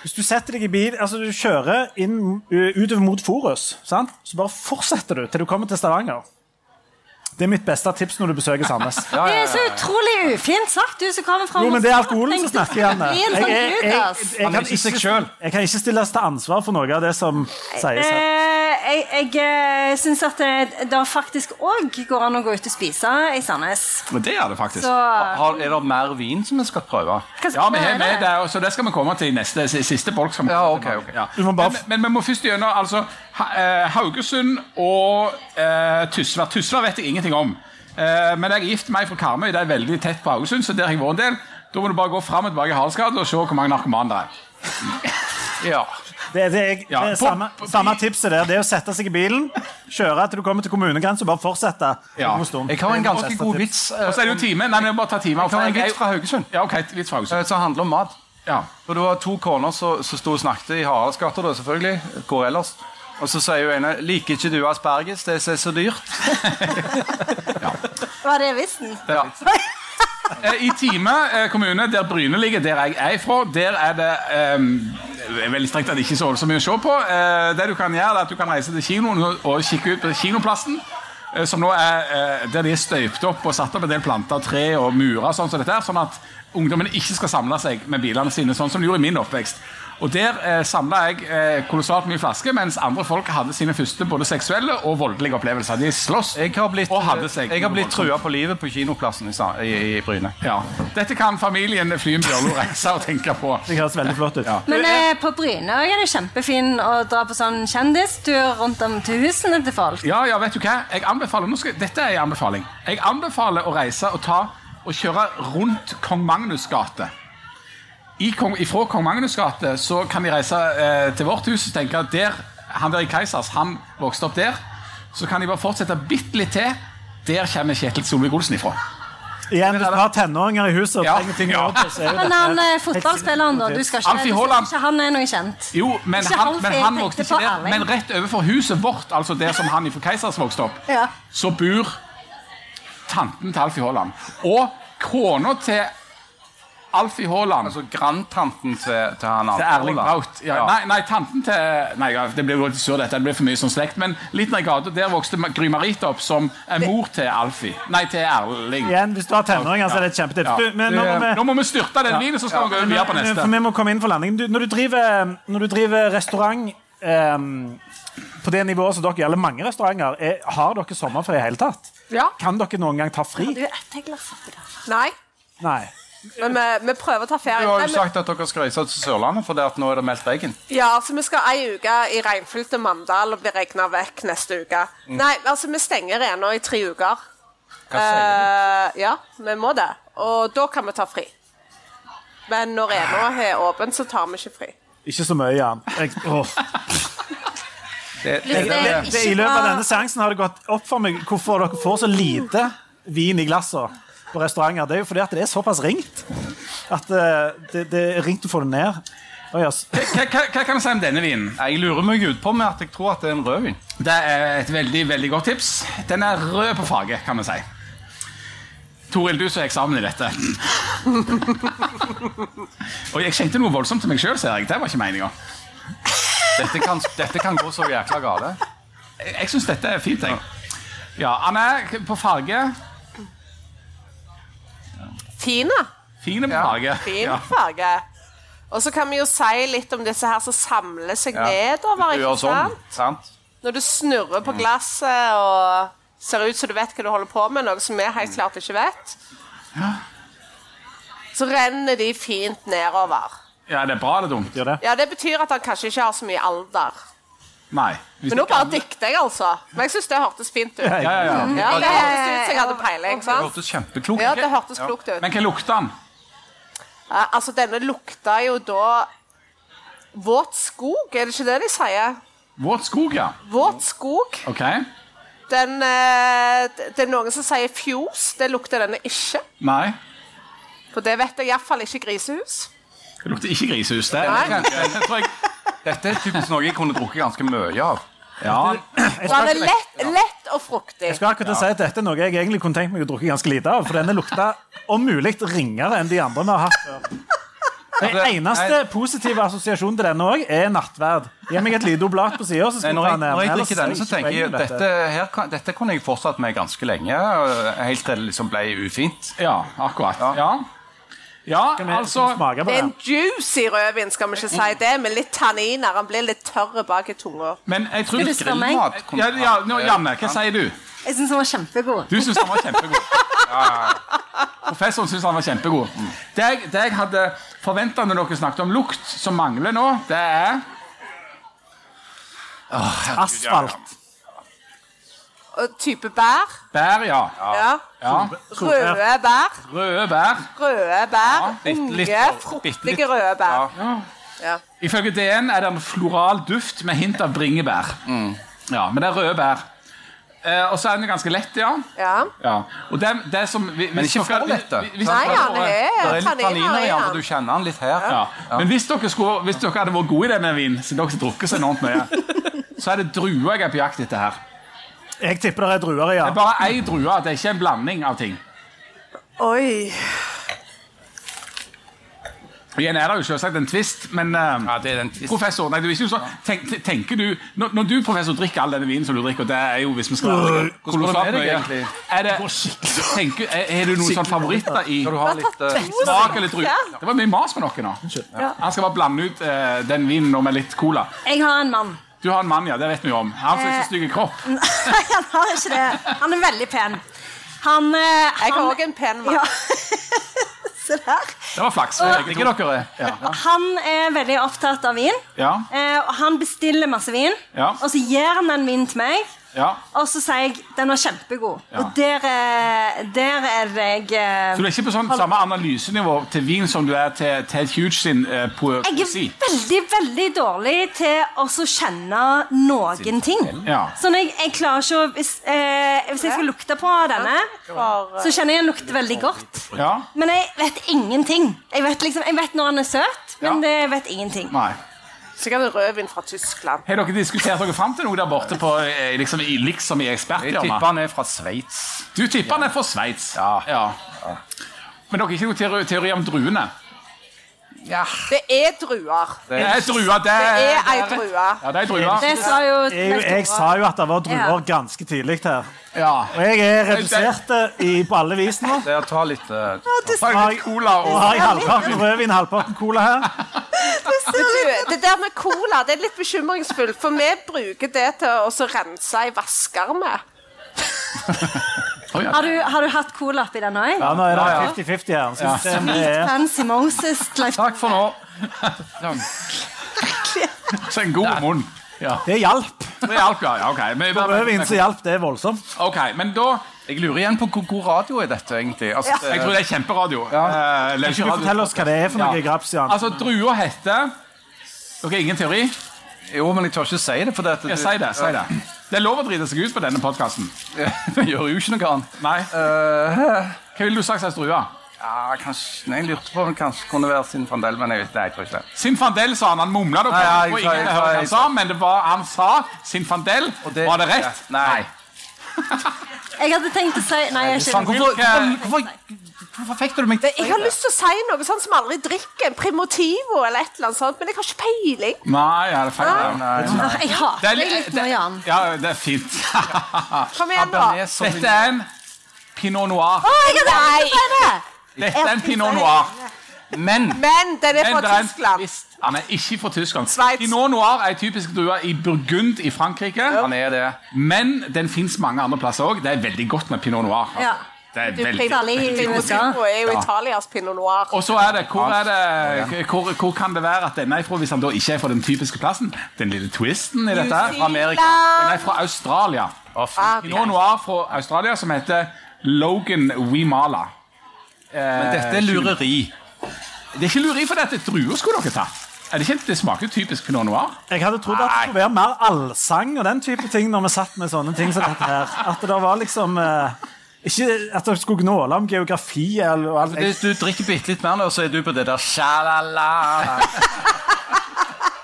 Speaker 1: Hvis du setter deg i bil, altså du kjører inn, utover mot Forus, sant? så bare fortsetter du til du kommer til Stavanger. Det er mitt beste tips når du besøker Sandnes.
Speaker 2: Det er så utrolig ufint sagt, du som kommer fra
Speaker 1: Jo, men det er alkoholen som snakker, Janne.
Speaker 2: Bli en
Speaker 1: Jeg,
Speaker 2: sånn
Speaker 1: jeg, jeg, jeg,
Speaker 3: er
Speaker 1: kan
Speaker 3: ikke
Speaker 1: jeg kan ikke stilles til ansvar for noe av det som sies her.
Speaker 2: Eh, jeg jeg eh, syns at det, det faktisk òg går an å gå ut og spise i Sandnes.
Speaker 4: Men det er det faktisk.
Speaker 2: Så
Speaker 3: Har, er det mer vin som vi skal prøve?
Speaker 2: hva
Speaker 4: Ja, vi har med
Speaker 2: det?
Speaker 4: så det skal vi komme til i neste, siste bolk.
Speaker 3: Ja, okay, okay.
Speaker 4: Ja. Men, men vi må først gjennom altså, Ha- eh, Haugesund og eh, Tysvær. Tysvær vet jeg ingenting om. Eh, men jeg er gift med meg fra Karmøy, det er veldig tett på Haugesund, så der har jeg vært en del. Da må du bare gå fram og tilbake i Haraldsgata og se hvor mange narkomane det er.
Speaker 3: Ja.
Speaker 1: Det, det, er, det
Speaker 4: Ja,
Speaker 1: er samme, samme tipset der. Det er å sette seg i bilen, kjøre til du kommer til kommunegrensa og bare fortsette.
Speaker 4: Ja.
Speaker 3: Jeg har en ganske god vits
Speaker 4: Og så er det jo time. Nei, men jeg må bare ta time.
Speaker 3: Jeg har en vits fra Haugesund
Speaker 4: Ja, ok, vits fra Haugesund.
Speaker 3: eh, som handler om mat.
Speaker 4: Ja.
Speaker 3: For Du har to koner som som sto og snakket i Haraldsgata, da, selvfølgelig. Hvor ellers? Og så sier jo ene 'Liker ikke du asperges? Det er så dyrt'. ja.
Speaker 2: Var det vitsen?
Speaker 3: Ja.
Speaker 4: Eh, I Time eh, kommune, der Bryne ligger, der jeg er fra, der er det um, veldig strengt at det ikke er så mye å se på. Eh, det du kan gjøre, er at du kan reise til kinoen og- kikke ut på kinoplassen. Som nå er der de er støypt opp og satt opp en del planter, tre og murer, sånn sånn at ungdommen ikke skal samle seg med bilene sine, sånn som de gjorde i min oppvekst. Og Der eh, samla jeg eh, kolossalt mye flasker, mens andre folk hadde sine første både seksuelle og voldelige opplevelser. De sloss
Speaker 3: Jeg har blitt,
Speaker 4: og hadde seg.
Speaker 3: jeg har blitt trua på livet på kinoplassen i, i, i Bryne.
Speaker 4: Ja. Dette kan familien Flyen Bjørlo reise og tenke på.
Speaker 1: Det høres veldig flott ut.
Speaker 2: Men eh, på Bryne er det kjempefin å dra på sånn kjendistur rundt om til husene til folk.
Speaker 4: Ja, ja, vet du hva? Jeg anbefaler, nå skal, dette er en anbefaling. Jeg anbefaler å reise og ta og kjøre rundt Kong Magnus gate. I Kong, ifra Kong Magnus gate så kan de reise eh, til vårt hus og tenke at der, han der i Keisers, han vokste opp der. Så kan de bare fortsette bitte litt til. Der kommer Kjetil Solvik-Olsen ifra.
Speaker 1: Igjen, hvis du har tenåringer i huset og
Speaker 4: Ja,
Speaker 1: trenger ting å
Speaker 4: ja.
Speaker 1: gjøre på,
Speaker 2: Men han er
Speaker 1: helt
Speaker 2: fotballspilleren, da? Du skal ikke, du skal ikke han er noe kjent.
Speaker 4: Jo, men
Speaker 2: Ikke
Speaker 4: han,
Speaker 2: han,
Speaker 4: men han vokste ikke der. Men rett overfor huset vårt, altså der som han fra Keisers vokste opp,
Speaker 2: Ja.
Speaker 4: så bor tanten til Alfie Haaland. Og kona til Alfie Haaland
Speaker 3: Altså grandtanten til, til han
Speaker 4: til Erling Braut. Ja, Nei, nei, tanten til Nei, det blir jo litt sur, dette. Det blir for mye sånn slekt. Men litt nær gata, der vokste Gry-Marit opp, som er mor til Alfie. Nei, til Erling.
Speaker 1: Igjen, hvis du har tenåringer, så er det et kjempetips.
Speaker 4: Ja.
Speaker 1: Du, men nå må vi
Speaker 4: Nå må vi styrte den vinen, så skal vi gå videre på neste.
Speaker 1: For vi må komme inn for landing. Du, når, du driver, når du driver restaurant um, på det nivået som dere, gjelder mange restauranter, er, har dere sommerferie i hele tatt?
Speaker 5: Ja.
Speaker 1: Kan dere noen gang ta fri?
Speaker 5: Nei,
Speaker 1: Nei.
Speaker 5: Men vi, vi prøver å ta ferie.
Speaker 3: Du
Speaker 5: har
Speaker 3: jo sagt at dere skal reise til Sørlandet, for det at nå er det meldt regn.
Speaker 5: Ja, så vi skal ei uke i regnfylte Mandal og bli regna vekk neste uke. Nei, altså, vi stenger ennå i tre uker.
Speaker 3: Hva sier du?
Speaker 5: Uh, ja, vi må det. Og da kan vi ta fri. Men når Enå er åpen, så tar vi ikke fri.
Speaker 1: Ikke så mye, Jan. Jeg.
Speaker 3: Det,
Speaker 2: det
Speaker 1: det, det, I løpet av denne seansen har det gått opp for meg hvorfor dere får så lite vin i glassene på restauranter. Det er jo fordi at det er såpass ringt. At eh, det, det er ringt å få det ned. Oh, yes.
Speaker 4: Hva, hva, hva kan jeg si om denne vinen?
Speaker 3: jeg lurer meg ut på med at jeg tror at det er en rødvin.
Speaker 4: Det er et veldig veldig godt tips. Den er rød på faget, kan vi si. Toril, du som er eksamen i dette. Og jeg kjente noe voldsomt til meg sjøl, ser jeg. Det var ikke meninga.
Speaker 3: Dette kan, dette kan gå så jækla gale.
Speaker 4: Jeg, jeg syns dette er fint, jeg. Ja, han er på farge.
Speaker 5: Fine.
Speaker 4: Fine på
Speaker 3: Ja.
Speaker 5: Fin
Speaker 4: Ja.
Speaker 5: farge. Og så kan vi jo si litt om disse her som samler seg
Speaker 3: Ja.
Speaker 5: nedover.
Speaker 3: Du gjør
Speaker 5: ikke
Speaker 3: sånn,
Speaker 5: sant?
Speaker 3: sant?
Speaker 5: Når du snurrer på glasset og ser ut som du vet hva du holder på med, noe som vi helt klart ikke vet, så renner de fint nedover.
Speaker 4: ja, det er bra eller dumt?
Speaker 1: Gjør det?
Speaker 5: Ja, Det betyr at han kanskje ikke har så mye alder.
Speaker 4: Nei. Hvis
Speaker 5: Men nå bare dikter jeg, altså. Men jeg syns det hørtes fint ut.
Speaker 4: Ja, ja, ja.
Speaker 5: Ja, Det hørtes ut som jeg hadde peiling.
Speaker 3: Det hørtes kjempeklokt
Speaker 5: Ja, det hørtes klokt ut.
Speaker 4: Men hva lukter den?
Speaker 5: Ja, altså, denne lukta jo da Våt skog, er det ikke det de sier?
Speaker 4: Våt skog, ja.
Speaker 5: Våt skog.
Speaker 4: Ok.
Speaker 5: Den eh, Det er noen som sier fjos. Det lukter denne ikke.
Speaker 4: Nei.
Speaker 5: For det vet jeg iallfall ikke grisehus.
Speaker 4: Det lukter ikke grisehus. Det,
Speaker 5: Nei.
Speaker 4: det, det tror jeg.
Speaker 3: Dette er typisk noe jeg kunne drukket ganske mye av.
Speaker 4: Ja.
Speaker 5: Så den er lett, lett og fruktig.
Speaker 1: Jeg skal akkurat til å si at Dette er noe jeg egentlig kunne tenkt meg å drukke ganske lite av. For denne lukta om mulig ringere enn de andre vi har hatt før. Den eneste positive assosiasjonen til denne også er nattverd. Gi meg et lite oblat på sida.
Speaker 3: Nei, Når, jeg- når jeg drikker denne, så tenker jeg dette, her, kan- dette kunne jeg fortsatt med ganske lenge. øh, Helt til det liksom ble ufint.
Speaker 4: Ja, akkurat. Ja, ja altså
Speaker 1: vi, altså
Speaker 5: Det er en juicy rødvin, skal vi ikke si det, med litt tanniner. Han blir litt tørr bak i tunga.
Speaker 4: Men jeg tror
Speaker 2: Skal du spørre meg?
Speaker 3: Grillmat.
Speaker 4: ja, ja, nå, Janne, hva sier du?
Speaker 2: Jeg syns den var kjempegod.
Speaker 4: Du syns han var kjempegod. Professoren syns han var kjempegod. Det jeg, det jeg hadde forventa når dere snakket om lukt, som mangler nå, det er
Speaker 1: Asfalt.
Speaker 5: Type bær.
Speaker 4: bær, ja.
Speaker 5: Ja.
Speaker 4: ja.
Speaker 5: Røde bær.
Speaker 4: Røde bær.
Speaker 5: Røde bær.
Speaker 3: Ja, litt-
Speaker 5: Unge, fruktige røde bær.
Speaker 3: Ja.
Speaker 5: Ja.
Speaker 4: Ifølge DN er det en floral duft med hint av bringebær. Ja, Men det er røde bær. Eh, og så er den ganske lett, ja.
Speaker 5: ja.
Speaker 4: ja. Og det, det som, vi-
Speaker 3: Men ikke for lett, da.
Speaker 5: Nei, han
Speaker 3: Det
Speaker 5: er
Speaker 3: er litt
Speaker 5: tanniner i
Speaker 3: i den, for du kjenner han litt her.
Speaker 4: Ja. Men hvis dere, skulle, hvis dere hadde vært gode i det med vin, siden dere har drukket så enormt mye, så er det druer jeg er på jakt etter her.
Speaker 1: Jeg tipper det er druer i, ja.
Speaker 4: Det er bare én drue, det er ikke en blanding av ting.
Speaker 5: Oi.
Speaker 4: Igjen er det jo selvsagt en twist, men eh,
Speaker 3: Ja, det er den
Speaker 4: Professor, nei, du er ikke så, tenk, tenker du når, når du professor drikker all denne vinen som du drikker, det er jo hvis vi skal
Speaker 3: Hvordan
Speaker 4: kolossalt
Speaker 3: går det med deg egentlig?
Speaker 4: er det, tenker, er, er det noen sånne favoritter i
Speaker 3: Skal du ha litt øh,
Speaker 4: smak eller drue? Det var mye mas med noen, nå. Han skal bare blande ut eh, den vinen nå med litt cola.
Speaker 2: Jeg har en mann.
Speaker 4: Du har en mann, ja, det vet vi om. Han som ikke så stygg i kropp.
Speaker 2: Nei, han har ikke det. Han er veldig pen. Han, eh,
Speaker 5: Jeg har òg en pen mann.
Speaker 2: Ja. Se der.
Speaker 4: Det var flaks.
Speaker 3: Drikker dere? Ja.
Speaker 2: Han er veldig opptatt av vin.
Speaker 4: Ja,
Speaker 2: Eh, og han bestiller masse vin,
Speaker 4: Ja.
Speaker 2: og så gir han den vinen til meg.
Speaker 4: Ja.
Speaker 2: Og så sier jeg den var kjempegod.
Speaker 4: Ja.
Speaker 2: Og der, er- der er jeg eh,
Speaker 4: Så du er ikke på sånn samme analysenivå til vin som du er til Ted Hughes sin uh, poesi?
Speaker 2: Jeg er veldig, veldig dårlig til å kjenne noen ting.
Speaker 4: Ja.
Speaker 2: Sånn jeg, jeg klarer ikke å hvis, eh, hvis jeg skal lukte på denne, så kjenner jeg den lukter veldig godt.
Speaker 4: Ja?
Speaker 2: Men jeg vet ingenting. Jeg vet, liksom, jeg vet når den er søt, men
Speaker 4: Ja.
Speaker 2: jeg vet ingenting.
Speaker 4: Nei.
Speaker 5: Sikkert rødvin fra Tyskland.
Speaker 4: Har dere diskutert dere fram til noe der borte på, eh, liksom, i, liksom i
Speaker 3: Jeg tipper han er fra Sveits.
Speaker 4: Du tipper han er fra Sveits.
Speaker 3: Ja.
Speaker 4: Men dere har ikke noen teori om druene?
Speaker 3: Ja.
Speaker 5: Det er druer.
Speaker 4: Det er druer. Det
Speaker 5: Det er ei drue.
Speaker 4: Ja, det er druer.
Speaker 2: Det sa jo
Speaker 1: Jeg, jeg sa jo at det var druer
Speaker 2: Ja.
Speaker 1: ganske tidlig her.
Speaker 4: Ja.
Speaker 1: Og jeg er redusert i, på alle vis nå.
Speaker 3: Det er å ta litt øh,
Speaker 4: Ta litt cola og
Speaker 1: har jeg halvparten rødvin, halvparten cola her.
Speaker 5: Du, det der med cola det er litt bekymringsfullt, for vi bruker det til å rense i vasker med.
Speaker 4: Å, ja.
Speaker 2: Har du, har du hatt cola oppi den òg?
Speaker 1: Ja, nå er det 50-50 her. Ja. det er
Speaker 2: Fancy Moses. Like,
Speaker 3: Takk for nå.
Speaker 4: Så en god munn. Ja.
Speaker 1: Det hjalp.
Speaker 4: Det hjalp, ja. ja, ok. Men,
Speaker 1: Rødvin så hjalp det voldsomt.
Speaker 4: ok, men da
Speaker 3: Jeg lurer igjen på hvor god radio er dette, egentlig. Altså,
Speaker 4: Jeg tror det er kjemperadio.
Speaker 3: Ja.
Speaker 4: Eh,
Speaker 1: Kan ikke du fortelle oss hva det er for noe
Speaker 4: Ja.
Speaker 1: graps? Jan?
Speaker 4: Altså, drua heter Dere har ingen teori?
Speaker 3: Jo, men jeg tør ikke si det. For det,
Speaker 4: Ja, si det. si det Det er lov å drite seg ut på denne podkasten.
Speaker 3: Vi gjør jo ikke noe annet.
Speaker 4: Nei.
Speaker 3: Eh,
Speaker 4: Hva ville du sagt slags strua?
Speaker 3: ja, kanskje Nei, jeg lurte på om det kanskje kunne være Sinfandel, men jeg, vet- nei, jeg tror ikke det.
Speaker 4: Sinfandel, sa han. Han mumla det. Og ingen hørte hva han sa, men det var, han sa Sinfandel.
Speaker 3: Og det-
Speaker 4: Var det rett?
Speaker 3: Nei.
Speaker 2: jeg hadde tenkt å si Nei, jeg skjønner.
Speaker 3: hvorfor, hvorfor, hvorfor, hvorfor fikk du meg til å
Speaker 5: Jeg har lyst til å si noe sånn som aldri drikker. Primotivo eller et eller annet sånt, men jeg har ikke peiling.
Speaker 4: Nei, ja, det er feil.
Speaker 3: Nei, nei.
Speaker 2: Åh, Jeg hater
Speaker 4: Det er
Speaker 2: deg litt nå, Jan.
Speaker 4: Ja, det er fint.
Speaker 5: Kom igjen, da.
Speaker 4: Dette er en pinot noir.
Speaker 2: Å, jeg hadde
Speaker 5: Nei.
Speaker 2: det!
Speaker 4: Dette er en pinot noir.
Speaker 3: Men
Speaker 5: Men den er
Speaker 4: Men
Speaker 5: fra
Speaker 4: det en
Speaker 5: Tyskland.
Speaker 4: Han er ikke fra Tyskland.
Speaker 5: Schweiz.
Speaker 4: Pinot noir er typisk drue i Burgund i Frankrike.
Speaker 3: han er det.
Speaker 4: Men den fins mange andre plasser òg. Det er veldig godt med pinot noir. altså.
Speaker 2: Ja.
Speaker 4: Det er veldig
Speaker 5: er jo Italias pinot noir.
Speaker 4: Og så er det, hvor, er det hvor, hvor kan det være at denne er fra, hvis han da ikke er fra den typiske plassen? Den lille twisten i dette her?
Speaker 3: Amerika.
Speaker 4: Den er fra Australia.
Speaker 5: Ah,
Speaker 4: Pinot noir fra Australia som heter Logan Wimala.
Speaker 3: Men dette er lureri.
Speaker 4: Det er ikke lureri, for dette druer skulle dere tatt. Er det ikke det smaker typisk pinot noir?
Speaker 1: Jeg hadde trodd at det skulle være mer allsang og den type ting når vi satt med sånne ting som dette her. At det var liksom eh, Ikke at dere skulle gnåle om geografi eller alt.
Speaker 3: Hvis du drikker bitte litt mer nå, så er du på det der sjalala.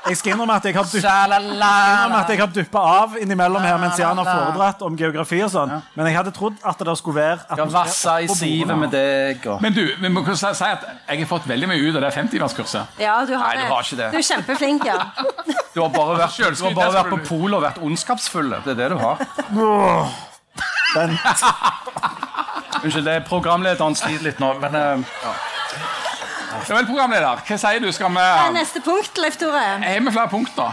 Speaker 1: Jeg skal innrømme at jeg har dyppet innrømme at jeg har duppa av innimellom her mens Jan har foredratt om geografi og sånn. Men jeg hadde trodd at det skulle være
Speaker 6: Skal vasse i sivet med deg og
Speaker 4: Men du, vi må kunne si at jeg har fått veldig mye ut av det 50-timerskurset.
Speaker 2: Ja, du har
Speaker 6: Nei, du har ikke det.
Speaker 2: Du er kjempeflink, ja.
Speaker 6: Du har bare vært, har bare vært på polet og vært ondskapsfull. Det er det du har.
Speaker 1: Åh,
Speaker 6: Unnskyld, det er programlederen sliter litt nå, men eh,
Speaker 4: Ja vel, programleder. Hva sier du? Skal vi
Speaker 2: Neste punkt, Leif Tore.
Speaker 4: Har vi flere punkter?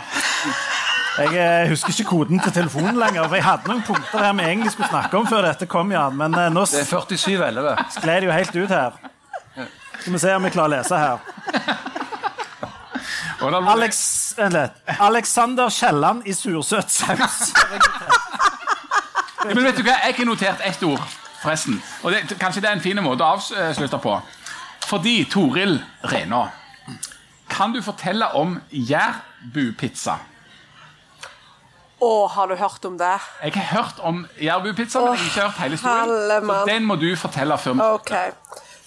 Speaker 1: jeg eh, husker ikke koden til telefonen lenger. For jeg hadde noen punkter her vi egentlig skulle snakke om før dette kom, Jan. Men eh, nå
Speaker 6: det er 47-11.
Speaker 1: skled det jo helt ut her. Skal vi se om vi klarer å lese her. Alex. Alexander Kielland i sursøt saus.
Speaker 4: Men vet du hva, Jeg har notert ett ord, forresten. Og det, Kanskje det er en fin måte å avslutte på. Fordi Toril Renaa Kan du fortelle om jærbupizza?
Speaker 5: Å, har du hørt om det?
Speaker 4: Jeg har hørt om jærbupizza, men jeg har ikke hørt hele historien. Så den må du fortelle før vi
Speaker 5: OK.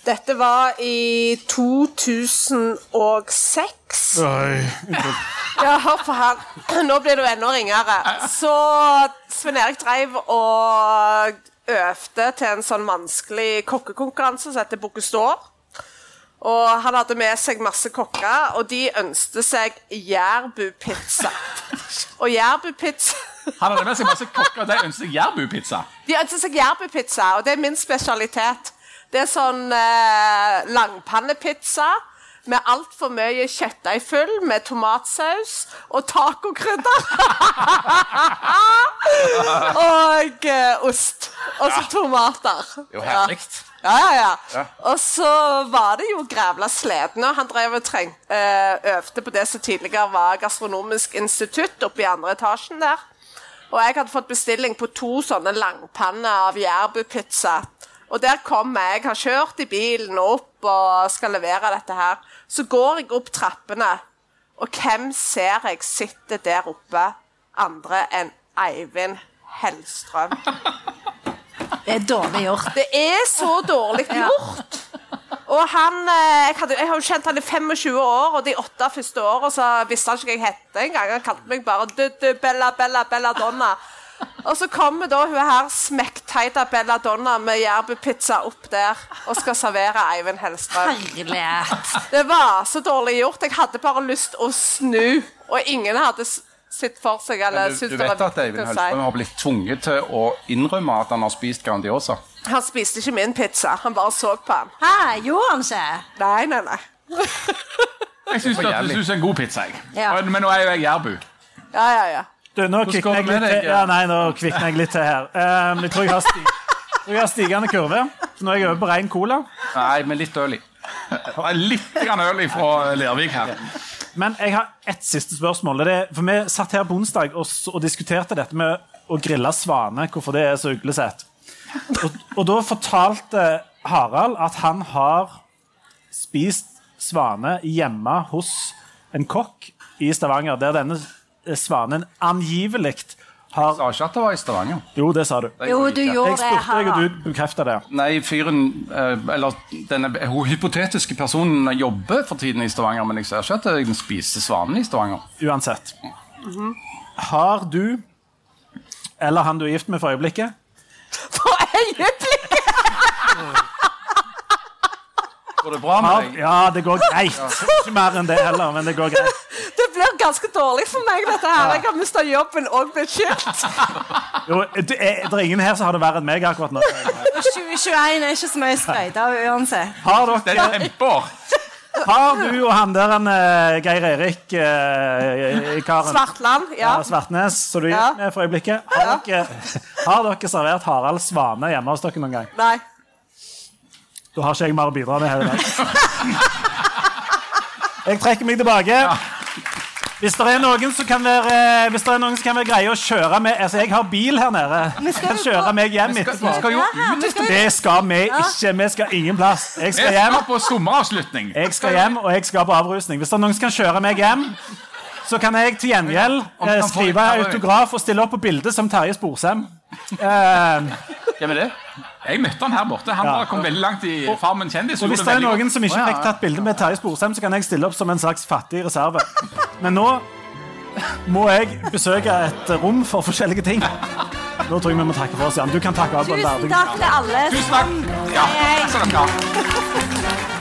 Speaker 5: Dette var i 2006. Ja, hør på han. Nå blir du enda ringere. Så Sven Erik dreiv og øvde til en sånn vanskelig kokkekonkurranse som heter Bocuse Og han hadde med seg masse kokker, og de ønsket seg jærbupizza. Og jærbupizza
Speaker 4: Han hadde med seg masse kokker, og de ønsket seg jærbupizza.
Speaker 5: De ønsket seg jærbupizza, og det er min spesialitet. Det er sånn eh, langpannepizza med altfor mye kjøttdeig full, med tomatsaus og tacokrydder. og eh, ost. Og så tomater.
Speaker 6: Jo, herlig.
Speaker 5: Ja, ja, ja. Og så var det jo grævla slitne, han drev og treng, eh, øvde på det som tidligere var Gastronomisk institutt oppe i andre etasjen der. Og jeg hadde fått bestilling på to sånne langpanner av jærbupizza. Og der kommer jeg, har kjørt i bilen opp og skal levere dette her. Så går jeg opp trappene, og hvem ser jeg sitter der oppe andre enn Eivind Hellstrøm?
Speaker 2: Det er dårlig gjort.
Speaker 5: Det er så dårlig gjort. Og han, eh, jeg, hadde, jeg har jo kjent han i 25 år, og de åtte første årene så visste han ikke hva jeg het engang. Han kalte meg bare Bella, Bella, Bella Donna. Og så kommer da hun her smekkteita Belladonna med jærbupizza opp der og skal servere Eivind Hellstrøm.
Speaker 2: Herlighet.
Speaker 5: Det var så dårlig gjort. Jeg hadde bare lyst å snu, og ingen hadde sett for seg eller
Speaker 3: Du, du vet at Eivind Hellstrøm har blitt tvunget til å innrømme at han har spist Grandiosa?
Speaker 5: Han spiste ikke min pizza, han bare så på den.
Speaker 2: Hæ, gjorde han ikke?
Speaker 5: Nei, nei, nei.
Speaker 4: Jeg syns det
Speaker 3: jævlig.
Speaker 4: er en god pizza. jeg.
Speaker 2: Ja.
Speaker 4: Men nå er jo jeg jærbu.
Speaker 5: Ja, ja, ja.
Speaker 1: Du, nå kvikner jeg litt til. Ja, nei, nå kvikner jeg litt til her. Um, jeg tror jeg har, sti jeg tror jeg har stigende kurve. Så nå er jeg over på rein cola.
Speaker 3: Nei, med litt øl i.
Speaker 4: Litt grann øl fra Lervik her.
Speaker 1: Men jeg har ett siste spørsmål. Det er, for Vi satt her på onsdag og, og diskuterte dette med å grille svane, hvorfor det er så uglesett. Og, og da fortalte Harald at han har spist svane hjemme hos en kokk i Stavanger, der denne svanen angivelig har
Speaker 3: Sa ikke at det var i Stavanger.
Speaker 1: Jo, det sa du.
Speaker 2: Jo, du
Speaker 3: jeg
Speaker 2: gjorde
Speaker 1: Jeg spurte deg, og du bekrefta det.
Speaker 3: Nei, fyren eh, Eller denne hypotetiske personen jobber for tiden i Stavanger, men jeg ser ikke at jeg spiser svanen i Stavanger.
Speaker 1: Uansett. Har du, eller han du er gift med for øyeblikket,
Speaker 5: For øyeblikket!
Speaker 3: Går det bra med deg?
Speaker 1: Ja, det går greit. Ikke mer enn det heller, men det går greit.
Speaker 5: Ganske dårlig for meg, dette her. Jeg har mista jobben og blitt skilt.
Speaker 1: Jo, det er, det er ingen her som har det verre enn meg akkurat nå.
Speaker 2: 2021 er ikke så mye sprøyta uansett.
Speaker 1: Har,
Speaker 4: Det er
Speaker 1: dere,
Speaker 4: kjempeår.
Speaker 1: har du og han der en, eh, Geir Erik eh, karen
Speaker 5: Svartland, ja.
Speaker 1: ja, Svartnes, som du
Speaker 5: Ja.
Speaker 1: gift med for øyeblikket, har dere, har dere servert Harald Svane hjemme hos dere noen gang?
Speaker 5: Nei.
Speaker 1: Da har ikke jeg mer å bidra med her i dag. Jeg trekker meg tilbake. Hvis det er noen som kan være, eh, hvis det er noen som kan være greie å kjøre med Altså, jeg har bil her nede. Kan kjøre meg hjem etterpå.
Speaker 3: Vi skal jo
Speaker 2: Ja,
Speaker 1: Det skal vi ikke. Vi skal ingen plass. Jeg skal hjem.
Speaker 4: skal på sommeravslutning.
Speaker 1: Jeg skal hjem, og jeg skal på avrusning. Hvis det er noen som kan kjøre meg hjem, så kan jeg til gjengjeld eh, skrive autograf og stille opp på bildet som Terje Sporsem. Eh,
Speaker 3: Hvem er det?
Speaker 4: Jeg møtte han her borte. Han
Speaker 1: Ja.
Speaker 4: kom veldig langt i Farmen kjendis.
Speaker 1: og hvis det er noen som ikke fikk tatt bilde med Terje Sporsem, så kan jeg stille opp som en slags fattig reserve. Men nå må jeg besøke et rom for forskjellige ting. Nå tror jeg vi må takke for oss, Jan. Du kan takke av på en
Speaker 2: Tusen takk til alle.
Speaker 3: Tusen takk. Ja, så dere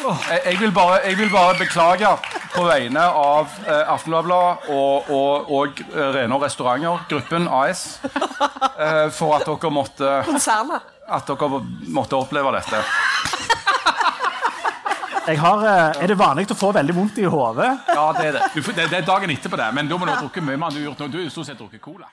Speaker 3: Jeg, jeg, vil bare, jeg vil bare beklage på vegne av eh, Aftenbladet og, og, og Rene og Restauranter, gruppen AS, eh, for at dere, måtte,
Speaker 5: Konsernet.
Speaker 3: at dere måtte oppleve dette.
Speaker 1: Jeg har, eh, er det vanlig å få veldig vondt i hodet?
Speaker 3: Ja, det er det. Du, det, det er dagen etterpå, det, men da må du ha drukket mye mer enn du har gjort nå. Du har jo stort sett drukket cola.